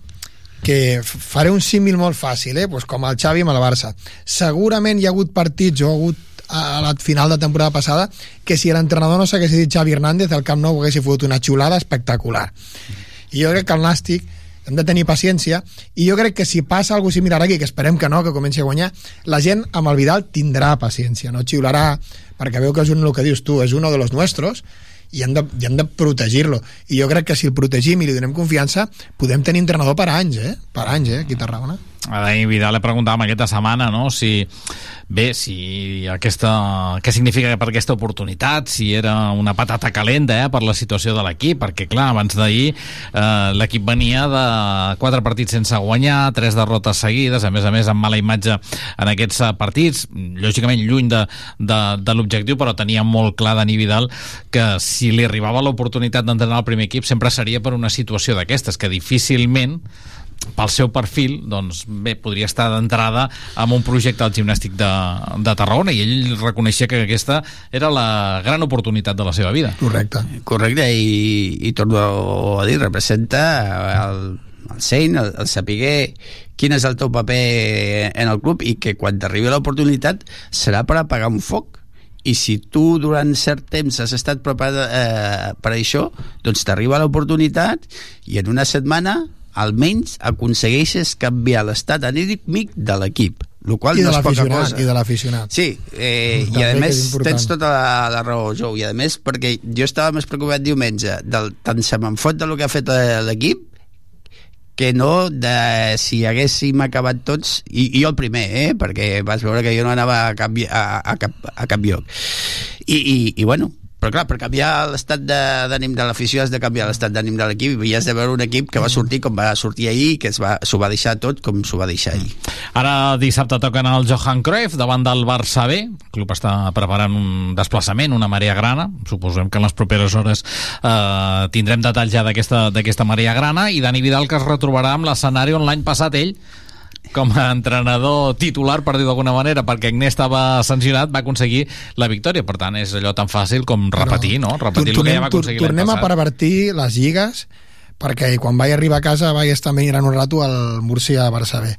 que faré un símil molt fàcil, eh? pues com el Xavi amb el Barça. Segurament hi ha hagut partits o ha hagut a la final de temporada passada que si l'entrenador no s'hagués dit Xavi Hernández el Camp Nou hagués fotut una xulada espectacular i jo crec que el Nàstic hem de tenir paciència i jo crec que si passa alguna cosa similar aquí, que esperem que no, que comenci a guanyar, la gent amb el Vidal tindrà paciència, no xiularà perquè veu que és un, el que dius tu, és uno de los nuestros i hem de, i hem de protegir-lo i jo crec que si el protegim i li donem confiança podem tenir entrenador per anys, eh? per anys, eh? aquí a Tarragona A Dani Vidal le preguntàvem aquesta setmana no? si, bé, si aquesta, què significa per aquesta oportunitat, si era una patata calenta eh, per la situació de l'equip, perquè clar, abans d'ahir eh, l'equip venia de quatre partits sense guanyar, tres derrotes seguides, a més a més amb mala imatge en aquests eh, partits, lògicament lluny de, de, de l'objectiu, però tenia molt clar Dani Vidal que si li arribava l'oportunitat d'entrenar el primer equip sempre seria per una situació d'aquestes, que difícilment pel seu perfil, doncs bé, podria estar d'entrada amb un projecte al gimnàstic de, de Tarragona i ell reconeixia que aquesta era la gran oportunitat de la seva vida. Correcte. Correcte, i, i torno a dir, representa el, el Sein, el, el saber quin és el teu paper en el club i que quan t'arribi l'oportunitat serà per apagar un foc i si tu durant cert temps has estat preparat eh, per això, doncs t'arriba l'oportunitat i en una setmana almenys aconsegueixes canviar l'estat anímic de l'equip Lo qual I no és poca cosa. i de l'aficionat. Sí, eh, i a més tens tota la, la raó, Jou, i a més perquè jo estava més preocupat diumenge del, tant se me'n fot del que ha fet l'equip que no de si haguéssim acabat tots i, i jo el primer, eh? perquè vas veure que jo no anava a cap, a, a cap, a cap lloc i, i, i bueno però clar, per canviar l'estat de- d'ànim de l'afició has de canviar l'estat d'ànim de l'equip i has de veure un equip que va sortir com va sortir ahir que es va- s'ho va deixar tot com s'ho va deixar ahir Ara dissabte toquen el Johan Cruyff davant del Barça B. El club està preparant un desplaçament, una marea grana. Suposem que en les properes hores eh, tindrem detalls ja d'aquesta marea grana i Dani Vidal que es retrobarà amb l'escenari on l'any passat ell com a entrenador titular, per dir d'alguna manera, perquè Agné estava sancionat, va aconseguir la victòria. Per tant, és allò tan fàcil com repetir, no? Repetir el que ja va aconseguir l'any tornem a pervertir les lligues perquè quan vaig arribar a casa vaig estar mirant un rato al Múrcia-Barça B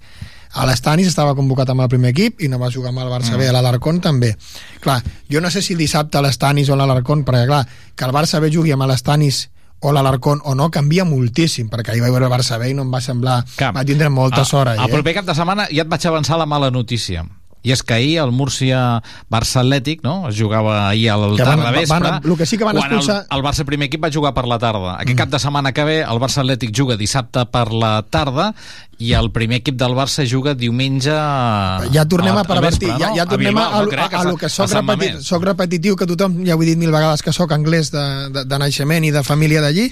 a l'Estanis estava convocat amb el primer equip i no va jugar amb el Barça Mm. B, a l'Alarcón també. Clar, jo no sé si dissabte a l'Estanis o a l'Alarcón, perquè clar, que el Barça B jugui amb l'Estanis o l'Alarcón o no canvia moltíssim, perquè ahir vaig veure el Barça B i no em va semblar... Va tindre molta sort ahir, El eh? proper cap de setmana ja et vaig avançar la mala notícia. I és que ahir el Múrcia-Barça Atlètic, no? Es jugava ahir al Que van- tarda vespre. van- el que sí que van expulsar- El, el Barça primer equip va jugar per la tarda. Aquest mm. cap de setmana que ve el Barça Atlètic juga dissabte per la tarda i el primer equip del Barça juga diumenge ja tornem a, al pervertir, vespre, ja, no? ja tornem a, Bilbao, a, no a, a, a lo que soc, a Sant repeti, Mamés. soc repetitiu, que tothom ja ho he dit mil vegades que sóc anglès de, de, de naixement i de família d'allí,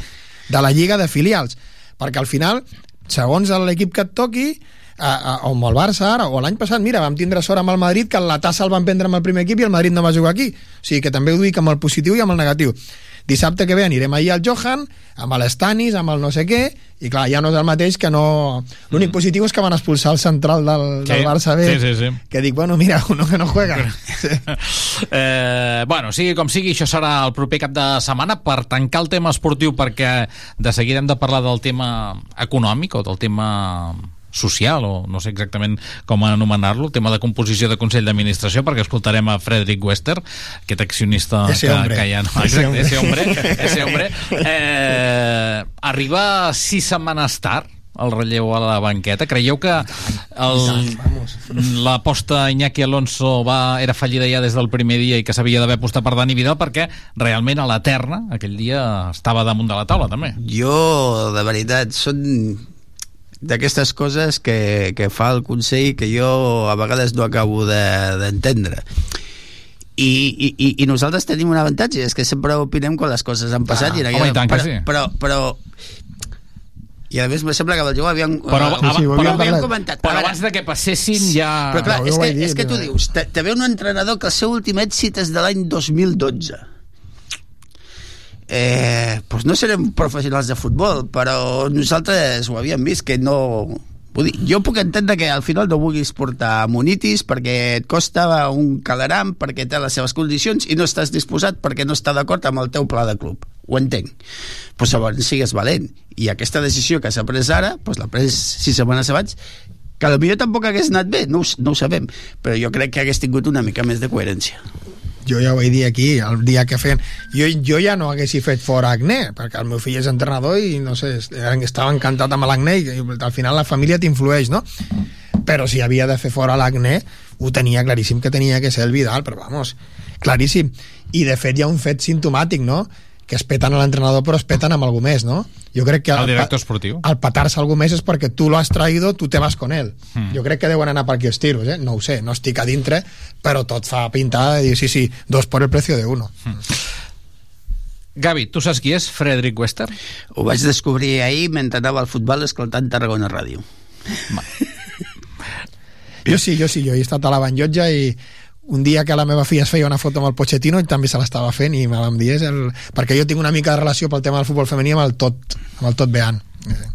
de la lliga de filials, perquè al final, segons l'equip que et toqui, a, amb el Barça ara, o l'any passat, mira, vam tindre sort amb el Madrid que la tassa el van prendre amb el primer equip i el Madrid no va jugar aquí. O sigui que també ho dic amb el positiu i amb el negatiu. Dissabte que ve anirem ahir al Johan, amb l'Estanis, amb el no sé què, i clar, ja no és el mateix que no... L'únic positiu és que van expulsar el central del, Sí, del Barça B, sí, sí, sí. que dic, bueno, mira, uno que no juega. Eh, bueno, sigui com sigui, això serà el proper cap de setmana per tancar el tema esportiu perquè de seguida hem de parlar del tema econòmic o del tema social, o no sé exactament com anomenar-lo, el tema de composició de Consell d'Administració, perquè escoltarem a Frederick Wester, aquest accionista Ese que, hombre. que ja no... Ese Exacte, ese hombre. Ese hombre. Eh, arriba sis setmanes tard el relleu a la banqueta. Creieu que el, l'aposta Iñaki Alonso va, era fallida ja des del primer dia i que s'havia d'haver apostat per Dani Vidal perquè realment a la terna aquell dia estava damunt de la taula també. Jo, de veritat, són d'aquestes coses que, que fa el Consell que jo a vegades no acabo de- d'entendre. De, i, i, i, I nosaltres tenim un avantatge, és que sempre opinem quan les coses han passat. Ah, i en home, i tant que però, sí. Però, però, i a més me sembla que el Jou havíem, Però, eh, sí, sí, però havíem havíem parlat. comentat. Però abans de que passessin ja... però clar, Ja és que, dir, és que tu dius, te, te ve un entrenador que el seu últim èxit és de l'any 2012 eh, doncs no serem professionals de futbol, però nosaltres ho havíem vist que no... Vull dir, jo puc entendre que al final no vulguis portar monitis perquè et costa un calaram, perquè té les seves condicions i no estàs disposat perquè no està d'acord amb el teu pla de club. Ho entenc. Però llavors sigues valent. I aquesta decisió que s'ha pres ara, doncs l'ha pres sis setmanes abans, que potser tampoc hagués anat bé, no ho, no ho sabem, però jo crec que hagués tingut una mica més de coherència. Jo ja ho vaig dir aquí, el dia que feien... Jo, jo ja no haguessi fet fora Agné, perquè el meu fill és entrenador i, no sé, estava encantat amb l'Agné i al final la família t'influeix, no? Però si havia de fer fora l'Agné, ho tenia claríssim que tenia que ser el Vidal, però vamos, claríssim. I de fet hi ha un fet sintomàtic, no? Que es peten a l'entrenador però es peten amb algú més, no? Jo crec que El director esportiu. al patar-se algú més és perquè tu lo has traído, tu te vas con él. Hmm. Mm. Jo crec que deuen anar per aquí els tiros, eh? No ho sé, no estic a dintre, però tot fa pintar de dir, sí, sí, dos por el precio de uno. Gavi, tu saps qui és Frederick Wester? Ho vaig descobrir ahir mentre anava al futbol escoltant Tarragona Ràdio. Jo sí, jo sí, jo he estat a la Banyotja i un dia que la meva filla es feia una foto amb el Pochettino i també se l'estava fent i me vam dir és el... perquè jo tinc una mica de relació pel tema del futbol femení amb el tot, amb el tot beant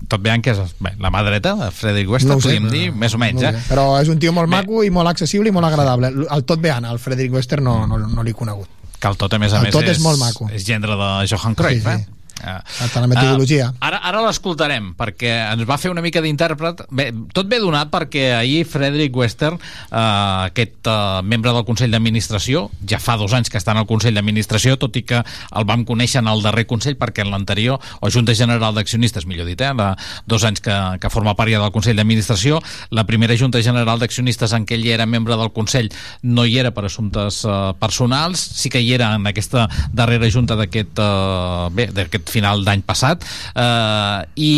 Tot veient que és bé, la mà dreta de Frederick Wester, No sé, podríem no, dir, més o menys, no eh? però és un tio molt maco i molt accessible i molt agradable el tot beant, el Frederick Wester no, no, no l'he conegut Que el tot, a més a El més, tot és molt maco. és gendre de Johan Cruyff, Sí, sí. eh? Uh, Tant la metodologia. Uh, ara ara l'escoltarem, perquè ens va fer una mica d'intèrpret. Bé, tot ve donat perquè ahir Frederick Wester, uh, aquest uh, membre del Consell d'Administració, ja fa dos anys que està en el Consell d'Administració, tot i que el vam conèixer en el darrer Consell, perquè en l'anterior, o Junta General d'Accionistes, millor dit, eh, de dos anys que, que forma part ja del Consell d'Administració, la primera Junta General d'Accionistes en què ell era membre del Consell no hi era per assumptes uh, personals, sí que hi era en aquesta darrera Junta d'aquest uh, bé, d'aquest final d'any passat. Eh, i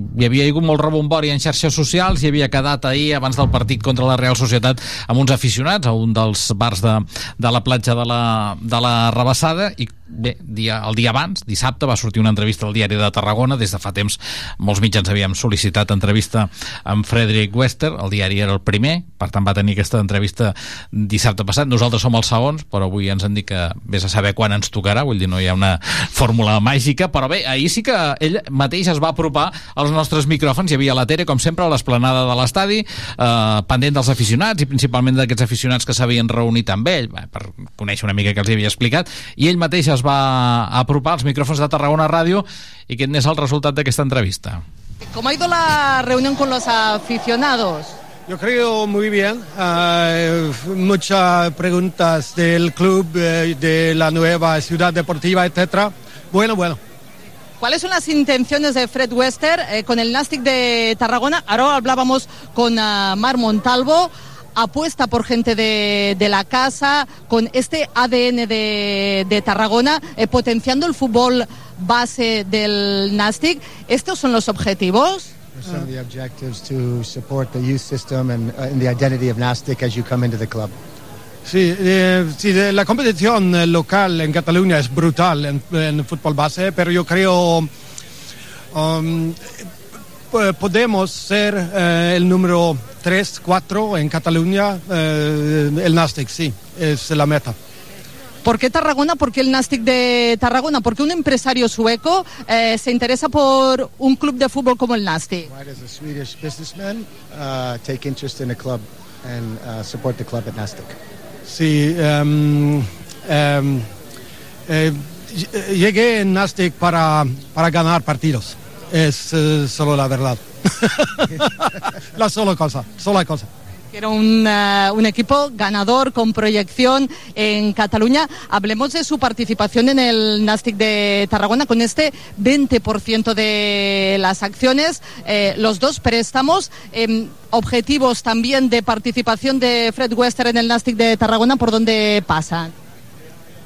hi havia hagut molt rebombori en xarxes socials i havia quedat ahir abans del partit contra la Real Societat amb uns aficionats a un dels bars de, de la platja de la, de la Rebassada i bé, dia, el dia abans, dissabte, va sortir una entrevista al diari de Tarragona, des de fa temps molts mitjans havíem sol·licitat entrevista amb Frederick Wester, el diari era el primer, per tant va tenir aquesta entrevista dissabte passat, nosaltres som els segons, però avui ens han dit que vés a saber quan ens tocarà, vull dir, no hi ha una fórmula màgica, però bé, ahir sí que ell mateix es va apropar als nostres micròfons, hi havia la Tere, com sempre, a l'esplanada de l'estadi, eh, pendent dels aficionats i principalment d'aquests aficionats que s'havien reunit amb ell, per conèixer una mica que els havia explicat, i ell mateix es va apropar als micròfons de Tarragona Ràdio i quin és el resultat d'aquesta entrevista. ¿Cómo ha ido la reunión con los aficionados? Yo creo muy bien. Uh, muchas preguntas del club, uh, de la nueva ciudad deportiva, etcétera. Bueno, bueno. ¿Cuáles son las intenciones de Fred Wester eh, con el Nastic de Tarragona? Ahora hablábamos con uh, Mar Montalvo. Apuesta por gente de, de, la casa, con este ADN de, de Tarragona, eh, potenciando el fútbol base del Nastic. ¿Estos son los objetivos? Some of the objectives to support the youth system and, uh, and the identity of Nastic as you come into the club. Sí, eh, sí de la competición eh, local en Cataluña es brutal en, en fútbol base, pero yo creo um, podemos ser eh, el número 3, 4 en Cataluña, eh, el Nastic, sí, es la meta. ¿Por qué Tarragona? ¿Por qué el Nastic de Tarragona? Porque un empresario sueco eh, se interesa por un club de fútbol como el Nastic. Why does a Swedish businessman uh, take interest in a club and uh, support the club at Nastic? Sí, um, um, eh, llegué en Nastic para, para ganar partidos. Es uh, solo la verdad. la sola cosa, sola cosa. Era un, uh, un, equipo ganador con proyección en Cataluña. Hablemos de su participación en el Nastic de Tarragona con este 20% de las acciones, eh, los dos préstamos, eh, objetivos también de participación de Fred Wester en el Nastic de Tarragona, ¿por dónde pasan?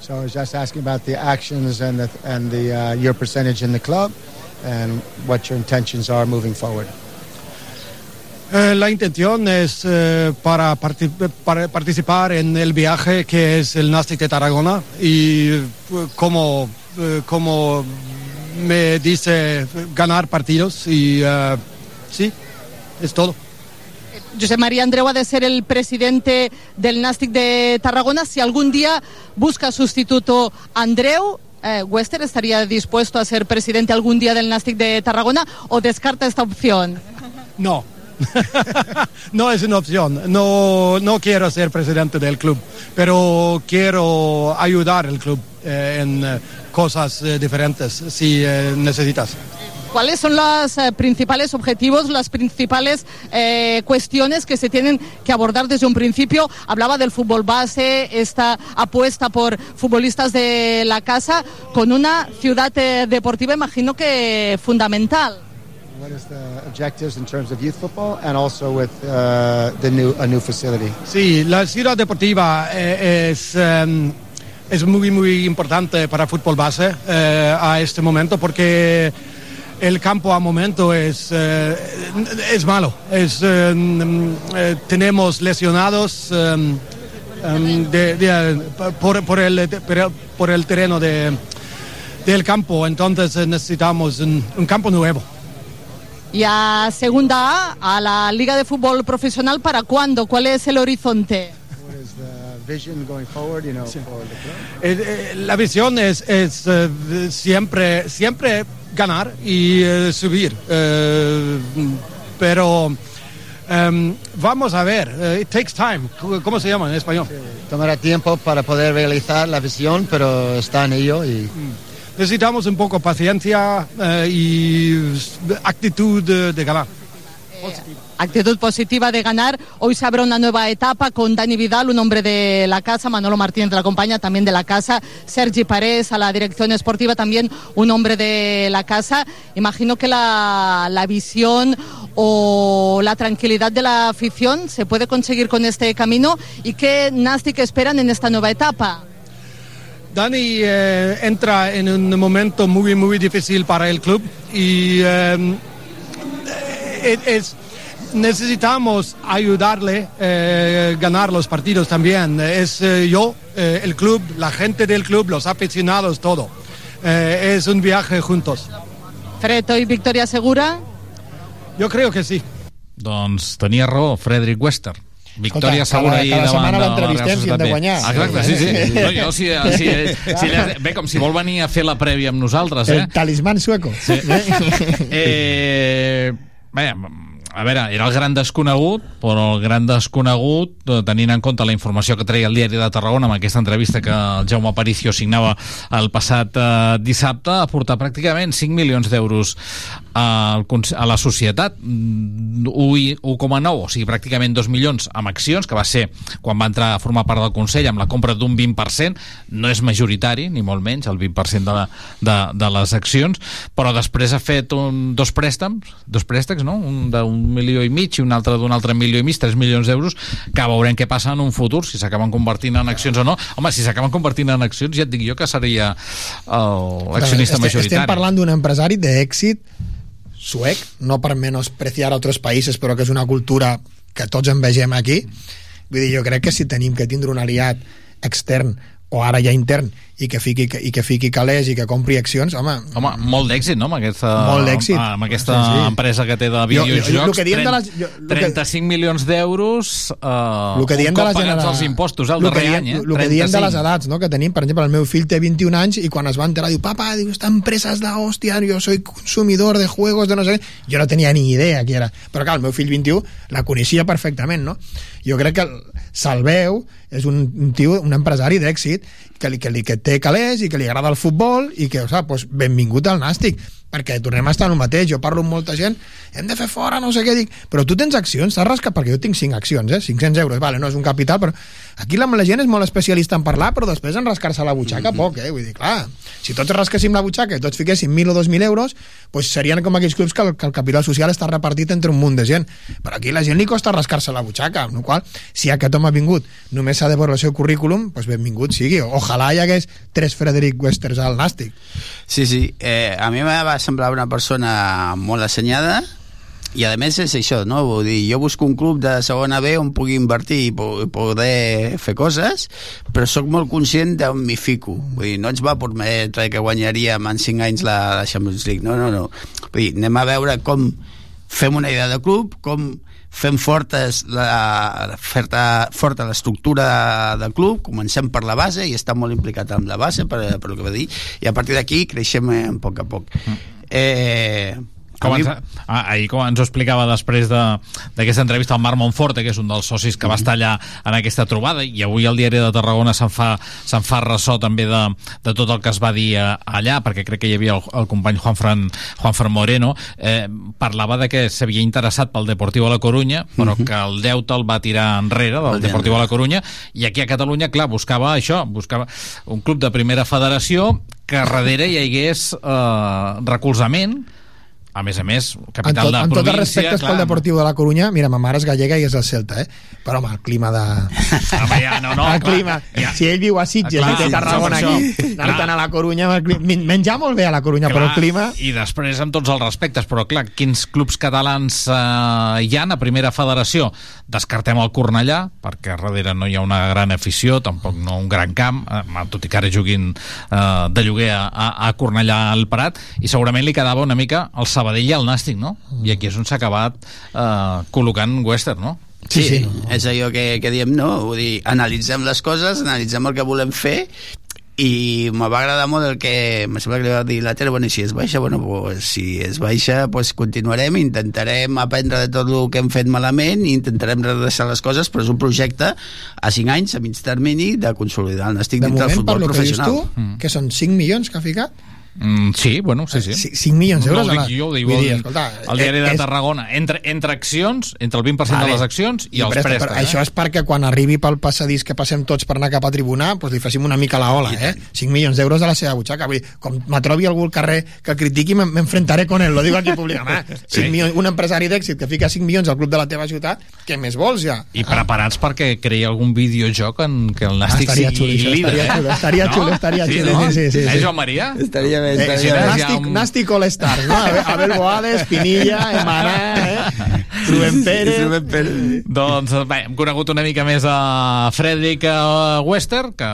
So I was just asking about the actions and, the, and the, uh, your percentage in the club and what your intentions are moving forward. Eh, la intención es eh, para, para, participar en el viaje que es el Nastic de Tarragona y eh, como, como me dice ganar partidos y sí, es todo. José María Andreu ha de ser el presidente del Nastic de Tarragona. Si algún día busca sustituto Andreu, eh, ¿Wester estaría dispuesto a ser presidente algún día del Nastic de Tarragona o descarta esta opción? No, no es una opción. No, no quiero ser presidente del club, pero quiero ayudar al club eh, en eh, cosas eh, diferentes si necesitas. ¿Cuáles son los eh, principales objetivos, las principales eh, cuestiones que se tienen que abordar desde un principio? Hablaba del fútbol base, esta apuesta por futbolistas de la casa, con una ciudad eh, deportiva, imagino que fundamental. What is the objectives in terms of youth football and also with uh, the new a new facility? Sí, la ciudad deportiva eh, es um, es muy muy importante para fútbol base eh, a este momento porque el campo a momento es eh, es malo. Es eh, tenemos lesionados de, de, por, por el por el terreno de del campo, entonces necesitamos un, un campo nuevo. Y a segunda A, a la Liga de Fútbol Profesional, ¿para cuándo? ¿Cuál es el horizonte? Eh, la visión es, es uh, siempre, siempre ganar y uh, subir. Uh, pero um, vamos a ver, it takes time. ¿Cómo se llama en español? Sí, tomará tiempo para poder realizar la visión, pero está en ello y... necesitamos un poco paciencia eh, y actitud de, de ganar. Actitud positiva de ganar. Hoy se abre una nueva etapa con Dani Vidal, un hombre de la casa, Manolo Martínez la compañía, también de la casa, Sergi Parés a la dirección esportiva, también un hombre de la casa. Imagino que la, la visión o la tranquilidad de la afición se puede conseguir con este camino y qué Nastic esperan en esta nueva etapa. Dani eh, entra en un momento muy, muy difícil para el club y eh, es, necesitamos ayudarle a eh, ganar los partidos también. Es eh, yo, eh, el club, la gente del club, los aficionados, todo. Eh, es un viaje juntos. Freto y Victoria Segura. Yo creo que sí. Doncs tenia raó, Frederick Wester. Victòria Escolta, segura cada- ahir cada davant setmana l'entrevistem si hem de guanyar. Ah, exacte, sí, sí. No, jo, si, si, si, si, bé, com si vol venir a fer la prèvia amb nosaltres, eh? El talismán sueco. Sí. Eh, bé, a veure, era el gran desconegut, però el gran desconegut, eh, tenint en compte la informació que treia el diari de Tarragona amb aquesta entrevista que el Jaume Aparicio signava el passat eh, dissabte, ha portat pràcticament 5 milions d'euros a la societat, Mm, 1 1,9, o sigui, pràcticament 2 milions amb accions, que va ser quan va entrar a formar part del Consell amb la compra d'un 20%, no és majoritari, ni molt menys, el 20% de, la, de, de les accions, però després ha fet un, dos préstecs, dos préstecs, no? un d'un milió i mig i un altre d'un altre milió i mig, 3 milions d'euros, que veurem què passa en un futur, si s'acaben convertint en accions o no. Home, si s'acaben convertint en accions, ja et dic jo que seria l'accionista majoritari. Estem parlant d'un empresari d'èxit suec, no per menospreciar altres països, però que és una cultura que tots en vegem aquí. Vull dir, jo crec que si tenim que tindre un aliat extern o ara ja intern i que fiqui, i que fiqui calés i que compri accions, home... Home, molt d'èxit, no?, amb aquesta, Molt d'èxit. amb aquesta Sí, sí. empresa que té de Jo- jo- videojocs. jo- el que diem de les- jo- que- 35 milions d'euros eh, el que diem un de cop la pagats genera... els impostos, el darrer any, eh? El que diem de 35. les edats, no? que tenim, per exemple, el meu fill té 21 anys i quan es va enterar diu, papa, diu, esta empresa és de hòstia, jo soy consumidor de juegos, de no sé què. Jo no tenia ni idea qui era. Però clar, el meu fill 21 la coneixia perfectament, no? Jo crec que el Salveu és un, tio, un empresari d'èxit que, li, que, li, que té calés i que li agrada el futbol i que, o sigui, pues, benvingut al Nàstic. Perquè tornem a estar en el mateix, jo parlo amb molta gent hem de fer fora, no sé què dic però tu tens accions, t'has rascat, perquè jo tinc 5 accions eh? 500 euros, vale, no és un capital però aquí la, la gent és molt especialista en parlar però després en rascar-se la butxaca poc, eh? vull dir, clar, si tots rasquéssim la butxaca i tots fiquéssim 1.000 o 2.000 euros pues serien com aquells clubs que el, que el capital social està repartit entre un munt de gent però aquí la gent li costa rascar-se la butxaca amb la qual si aquest home ha vingut només s'ha de veure el seu currículum pues benvingut sigui, ojalà hi hagués tres Frederic Westers al Nàstic Sí, sí. Eh, a mi em va semblar una persona molt assenyada i a més és això, no? Vull dir, jo busco un club de segona B on pugui invertir i po- poder fer coses, però sóc molt conscient d'on m'hi fico. Vull dir, no ens va permetre que guanyaríem en 5 anys la, la Champions League, no, no, no. Vull dir, anem a veure com fem una idea de club, com fem fortes la, forta, forta l'estructura del club, comencem per la base i està molt implicat amb la base, per, per el que va dir, i a partir d'aquí creixem eh, a poc a poc. Eh, Com mi- ens, ah, ahir com ens ho explicava després de- d'aquesta entrevista al Marc Monforte, que és un dels socis que va estar allà en aquesta trobada, i avui el diari de Tarragona se'n fa, se'n fa ressò també de, de tot el que es va dir eh, allà, perquè crec que hi havia el, el company Juan Fran, Juan Fran Moreno, eh, parlava de que s'havia interessat pel Deportiu a la Corunya, però que el deute el va tirar enrere del El Deportiu a la Corunya, i aquí a Catalunya, clar, buscava això, buscava un club de primera federació que darrere hi hagués eh, recolzament, a més a més, capital amb, tot, de amb tots els província... respectes pel Deportiu de la Corunya, mira, ma mare és gallega i és el Celta, eh? Però home, el clima de... Home, ja, no, no, el clar, clima. ja. Si ell viu a Sitges Clar, i té Tarragona aquí, anar-te'n Clar. a la Corunya, el menjar molt bé a la Corunya, però el clima... I després, amb tots els respectes, però clar, quins clubs catalans eh, hi ha a primera federació? Descartem el Cornellà, perquè a darrere no hi ha una gran afició, tampoc no un gran camp, eh, tot i que ara juguin eh, de lloguer a, a, a Cornellà al Prat, i segurament li quedava una mica el Sabadell i el Nàstic, no? I aquí és on s'ha acabat eh, col·locant Western, no? Sí, sí, és allò que, que diem, no? Vull dir, analitzem les coses, analitzem el que volem fer i me va agradar molt el que me sembla que li va dir la Tere, bueno, i si és baixa, bueno, pues, si és baixa, pues continuarem, intentarem aprendre de tot el que hem fet malament i intentarem redreçar les coses, però és un projecte a 5 anys, a mig termini, de consolidar el Nàstic De dintre del moment, per futbol que dius professional. tu, que són 5 milions que ha ficat, Mm, sí, bueno, sí, sí. 5 milions d'euros No a ho la- dic jo, ho diu el, escolta, el diari de és- Tarragona. Entre, entre accions, entre el 20% Vale. de les accions i, els préstecs, però Això és perquè quan arribi pel passadís que passem tots per anar cap a tribuna, doncs li facem una mica la ola, eh? 5 milions d'euros a la seva butxaca. Vull dir, com me trobi algú al carrer que critiqui, me- m'enfrontaré con ell, lo digo aquí públicament. 5 Sí. milions, un empresari d'èxit que fica 5 milions al club de la teva ciutat, què més vols ja? I preparats perquè creï algun videojoc en què el Nàstic Ah, estaria sigui xulo, líder. estaria eh? xulo, estaria xulo, estaria xulo, no? sí, sí, sí, Eh, sí. Joan Maria? Estaria Eh, estaria bé. Nàstic, un- Nàstic All Stars, no? Abel, Boades, Pinilla, Emaná, eh? Rubén Pérez. Rubén Pérez. Doncs bé, hem conegut una mica més a Frederic eh, Wester, que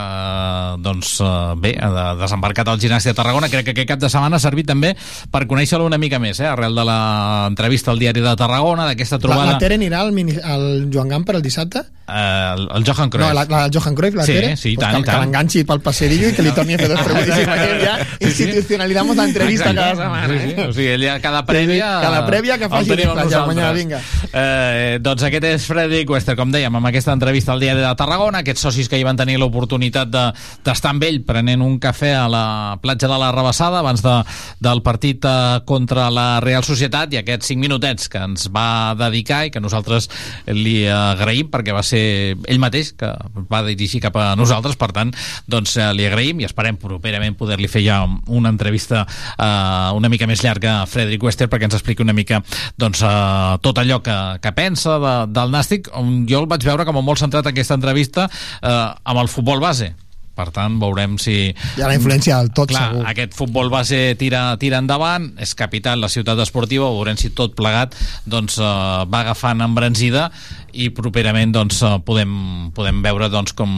doncs eh, bé, ha desembarcat al gimnàstic de Tarragona. Crec que aquest cap de setmana ha servit també per conèixer-lo una mica més, eh? arrel de l'entrevista al diari de Tarragona, d'aquesta La, trobada... la Tere anirà al, mini, al Joan Gamper el dissabte? Eh, el, el Johan Cruyff. No, la, la Johan Cruyff, la Sí, Tere? sí, Pues tant, que, tant. Que l'enganxi pel passerillo i que li torni a fer dos preguntes ja Sí, sí. institucionalizamos la entrevista Exacte. cada setmana. Sí, sí. Eh? O sigui, ella cada prèvia... Cada prèvia que faci la mañana, vinga. Eh, doncs aquest és Frederic Wester, com dèiem, amb aquesta entrevista al diari de Tarragona, aquests socis que hi van tenir l'oportunitat de- d'estar amb ell prenent un cafè a la platja de la Rebassada abans de, del partit eh, contra la Real Societat i aquests cinc minutets que ens va dedicar i que nosaltres li agraïm perquè va ser ell mateix que va dirigir cap a nosaltres, per tant doncs eh, li agraïm i esperem properament poder-li fer ja una entrevista eh, una mica més llarga a Frederic Wester perquè ens expliqui una mica doncs, eh, tot allò que, que pensa de, del Nàstic jo el vaig veure com a molt centrat aquesta entrevista eh, amb el futbol base per tant veurem si Hi ha la influència del tot, Clar, segur. aquest futbol base tira, tira endavant, és capital la ciutat esportiva, veurem si tot plegat doncs, eh, va agafant embranzida i properament doncs, eh, podem, podem veure doncs, com,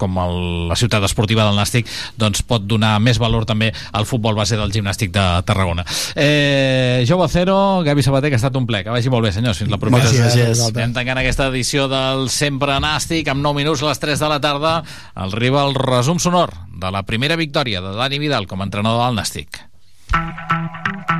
com el, la ciutat esportiva del Nàstic doncs, pot donar més valor també al futbol base del gimnàstic de Tarragona. Eh, Jou Acero, Gavi Sabater, que ha estat un ple. Que vagi molt bé, senyors. Fins la propera. Moltes gràcies. Anem tancant aquesta edició del Sempre Nàstic amb 9 minuts a les 3 de la tarda. Arriba el resum sonor de la primera victòria de Dani Vidal com a entrenador del Nàstic. I allà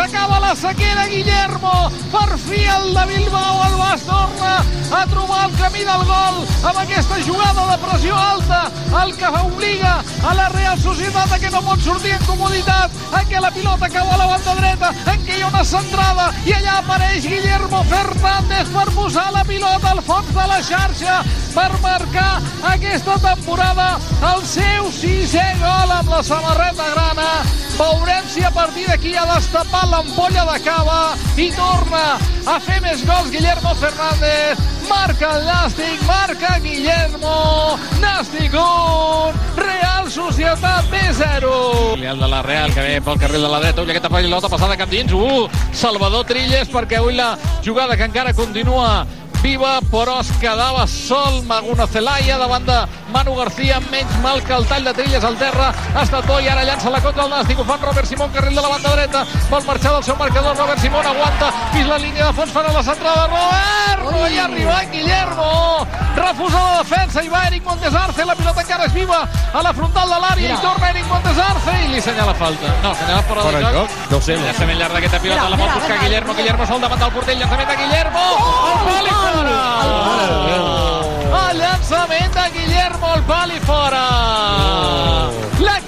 s'acaba la sequera, Guillermo, per fi el de Bilbao, el Bas torna a trobar el camí del gol amb aquesta jugada de pressió alta, el que obliga a la Real Societat a que no pot sortir en comoditat, en què la pilota cau a la banda dreta, en què hi ha una centrada i allà apareix Guillermo Fernández per posar la pilota al fons de la xarxa per marcar aquesta temporada el seu sisè gol amb la samarreta grana. Veurem si a partir d'aquí ha destapat l'ampolla de cava i torna a fer més gols Guillermo Fernández. Marca el Nàstic, marca Guillermo. Nàstic 1, Real Societat B0. El de la Real que ve pel carril de la dreta, ull aquesta pilota passada cap dins. Uh, Salvador Trilles perquè ull la jugada que encara continua viva, però es quedava sol Maguno Celaya davant de Manu García, menys mal que el tall de Trilles al terra, ha estat bo i ara llança la contra el Nàstic, ho fan Robert Simón, carril de la banda dreta, vol marxar del seu marcador, Robert Simón aguanta, pis la línia de fons, farà la centrada, Robert, no hi ha arribat Guillermo, refusa la defensa i va Eric Montesarce, la pilota encara és viva a la frontal de l'àrea i torna Eric Montesarce i li senyala falta. No, senyala fora, Fora de de joc. joc? No ho sé. Llançament llarg d'aquesta pilota, Mira, la pot buscar mira. Guillermo, Guillermo sol davant del porter, llançament de Guillermo, el pal i fora! El lanzamento a Guillermo Pali fora. Oh. La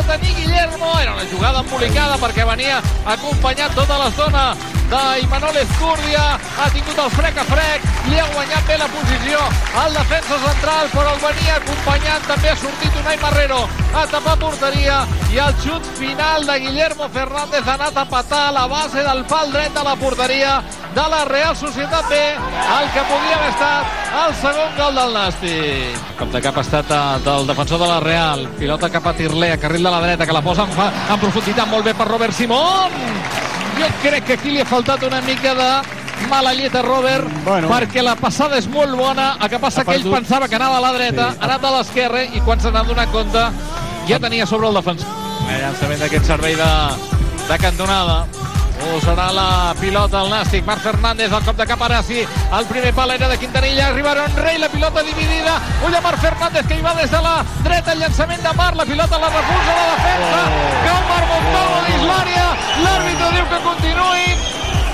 De tenir Guillermo, era una jugada embolicada perquè venia acompanyat tota l'estona d'Imanol Escúrdia, ha tingut el frec a frec, li ha guanyat bé la posició al defensa central, però el venia acompanyant, també ha sortit Unai Marrero a tapar porteria. I el xut final de Guillermo Fernández ha anat a patar a la base del pal dret de la porteria de la Real Societat B, el que podia haver estat el segon gol del Nàstic. Cop de cap ha estat eh, del defensor de la Real. Pilota cap a Tirlea, carril de la dreta, que la posa en, fa, en profunditat molt bé per Robert Simón. Jo crec que aquí li ha faltat una mica de mala llet a Robert bueno. perquè la passada és molt bona el que passa que ell perdut. pensava que anava a la dreta Sí. ha anat a l'esquerra i quan se n'ha donat compte ja tenia sobre el defensor el llançament d'aquest servei de, de cantonada Usarà la pilota el Nàstic, Marc Fernández, el cop de cap ara sí, el primer pal era de Quintanilla, arribaron Rey, la pilota dividida, ulla Marc Fernández que hi va des de la dreta, el llançament de Marc, la pilota la refusa la defensa, cau Marc Montalvo dins l'àrea, l'àrbitre diu que continuïn,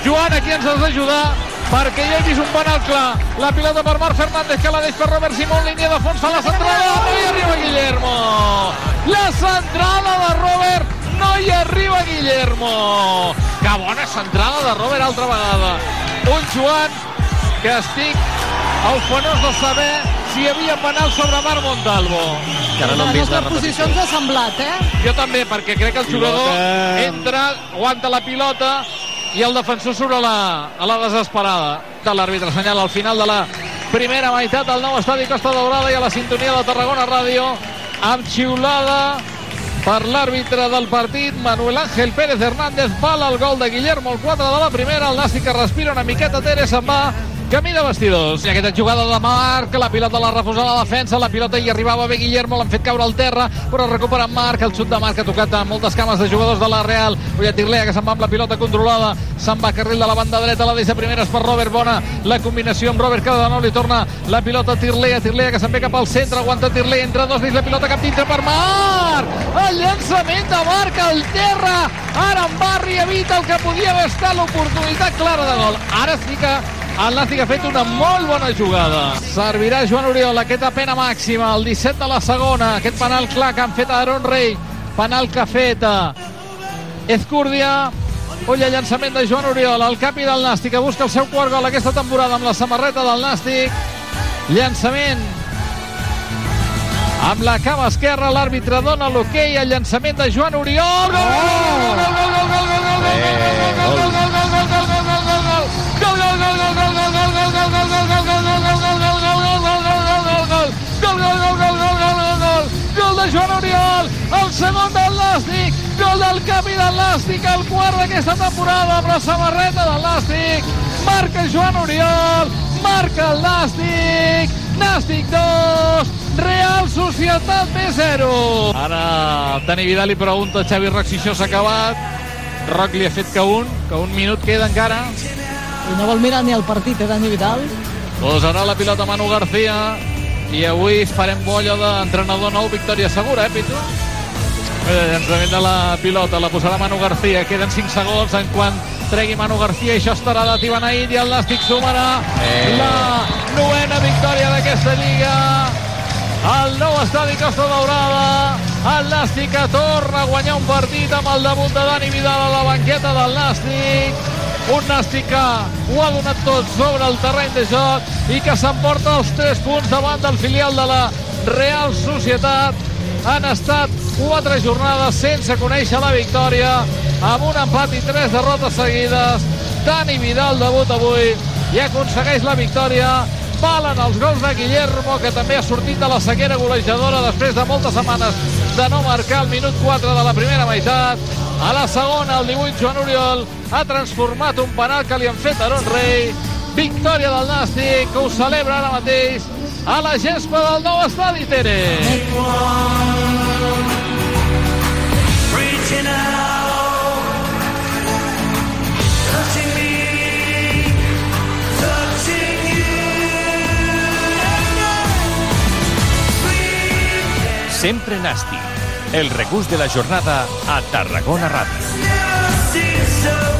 Joan, aquí ens has d'ajudar perquè jo he vist un penal clar. La pilota per Marc Fernández que la deix per Robert Simón, línia de fons, fa la centrada, no hi arriba Guillermo. La centrada de Robert, no hi arriba Guillermo. Que bona centrada de Robert altra vegada. Un Joan que estic eufonós de saber si hi havia penal sobre Marc Montalvo. Que ara no hem vist la posició repetició. ens ha semblat, eh? Jo també, perquè crec que el jugador Pilota. entra, aguanta la pilota i el defensor surt a la, a la desesperada de l'àrbitre. Senyala al final de la primera meitat del nou estadi Costa Daurada i a la sintonia de Tarragona Ràdio amb xiulada per l'àrbitre del partit, Manuel Ángel Pérez Hernández, vala el gol de Guillermo, el 4 de la primera, el Nàstic que respira una miqueta, Tere se'n va, camí de vestidors. I aquesta jugada de Marc, la pilota la refusa la defensa, la pilota hi arribava bé Guillermo, l'han fet caure al terra, però recupera Marc, el xut de Marc ha tocat a moltes cames de jugadors de la Real, Ulla Tirlea que se'n va amb la pilota controlada, se'n va carril de la banda dreta, la deixa primeres per Robert, bona la combinació amb Robert, que de nou li torna la pilota a Tirlea, Tirlea que se'n ve cap al centre, aguanta Tirlea, entre dos dins la pilota cap dintre per Marc, el llançament de Marc al terra, ara en Barri evita el que podia haver estat l'oportunitat clara de gol, ara sí que el Nàstic ha fet una molt bona jugada. Servirà Joan Oriol aquesta pena màxima, el 17 de la segona. Aquest penal clar que han fet a Aaron Rey. Penal que ha fet a Ezcurdia. Ulla, llançament de Joan Oriol, el capi del Nàstic, que busca el seu quart gol aquesta temporada amb la samarreta del Nàstic. Llançament amb la cama esquerra, l'àrbitre dona l'hoquei, el llançament de Joan Oriol. Gol, gol, gol, gol, gol, gol, gol, gol, gol, gol, gol, gol, gol, gol, gol, gol del capi del Nàstic, el quart d'aquesta temporada amb la samarreta del Nàstic. Marca Joan Oriol, marca el Nàstic, Nàstic 2, Real Societat B0. Ara Dani Vidal li pregunta a Xavi Roc si això s'ha acabat. Roc li ha fet que un, que un minut queda encara. I no vol mirar ni el partit, eh, Dani Vidal? Posarà la pilota Manu García i avui farem bo allò d'entrenador nou Victòria Segura, eh, Pitu? Llançament de la pilota, la posarà Manu García, queden 5 segons en quan tregui Manu García i això estarà de Tibanaït i el Nàstic sumarà Eh. la novena victòria d'aquesta Lliga. Al nou estadi Costa Daurada el Nàstic que torna a guanyar un partit amb el debut de Dani Vidal a la banqueta del Nàstic. Un Nàstic que ho ha donat tot sobre el terreny de joc i que s'emporta els 3 punts davant del filial de la Real Societat. Han estat 4 jornades sense conèixer la victòria amb un empat i 3 derrotes seguides. Dani Vidal debut avui i aconsegueix la victòria. Valen els gols de Guillermo que també ha sortit de la sequera golejadora després de moltes setmanes de no marcar el minut 4 de la primera meitat. A la segona el 18 Joan Oriol ha transformat un penal que li han fet a Aaron Rey. Victòria del Nàstic que ho celebra ara mateix a la gespa del nou estadi Tere Sempre Nàstic. El regús de la jornada a Tarragona Ràdio.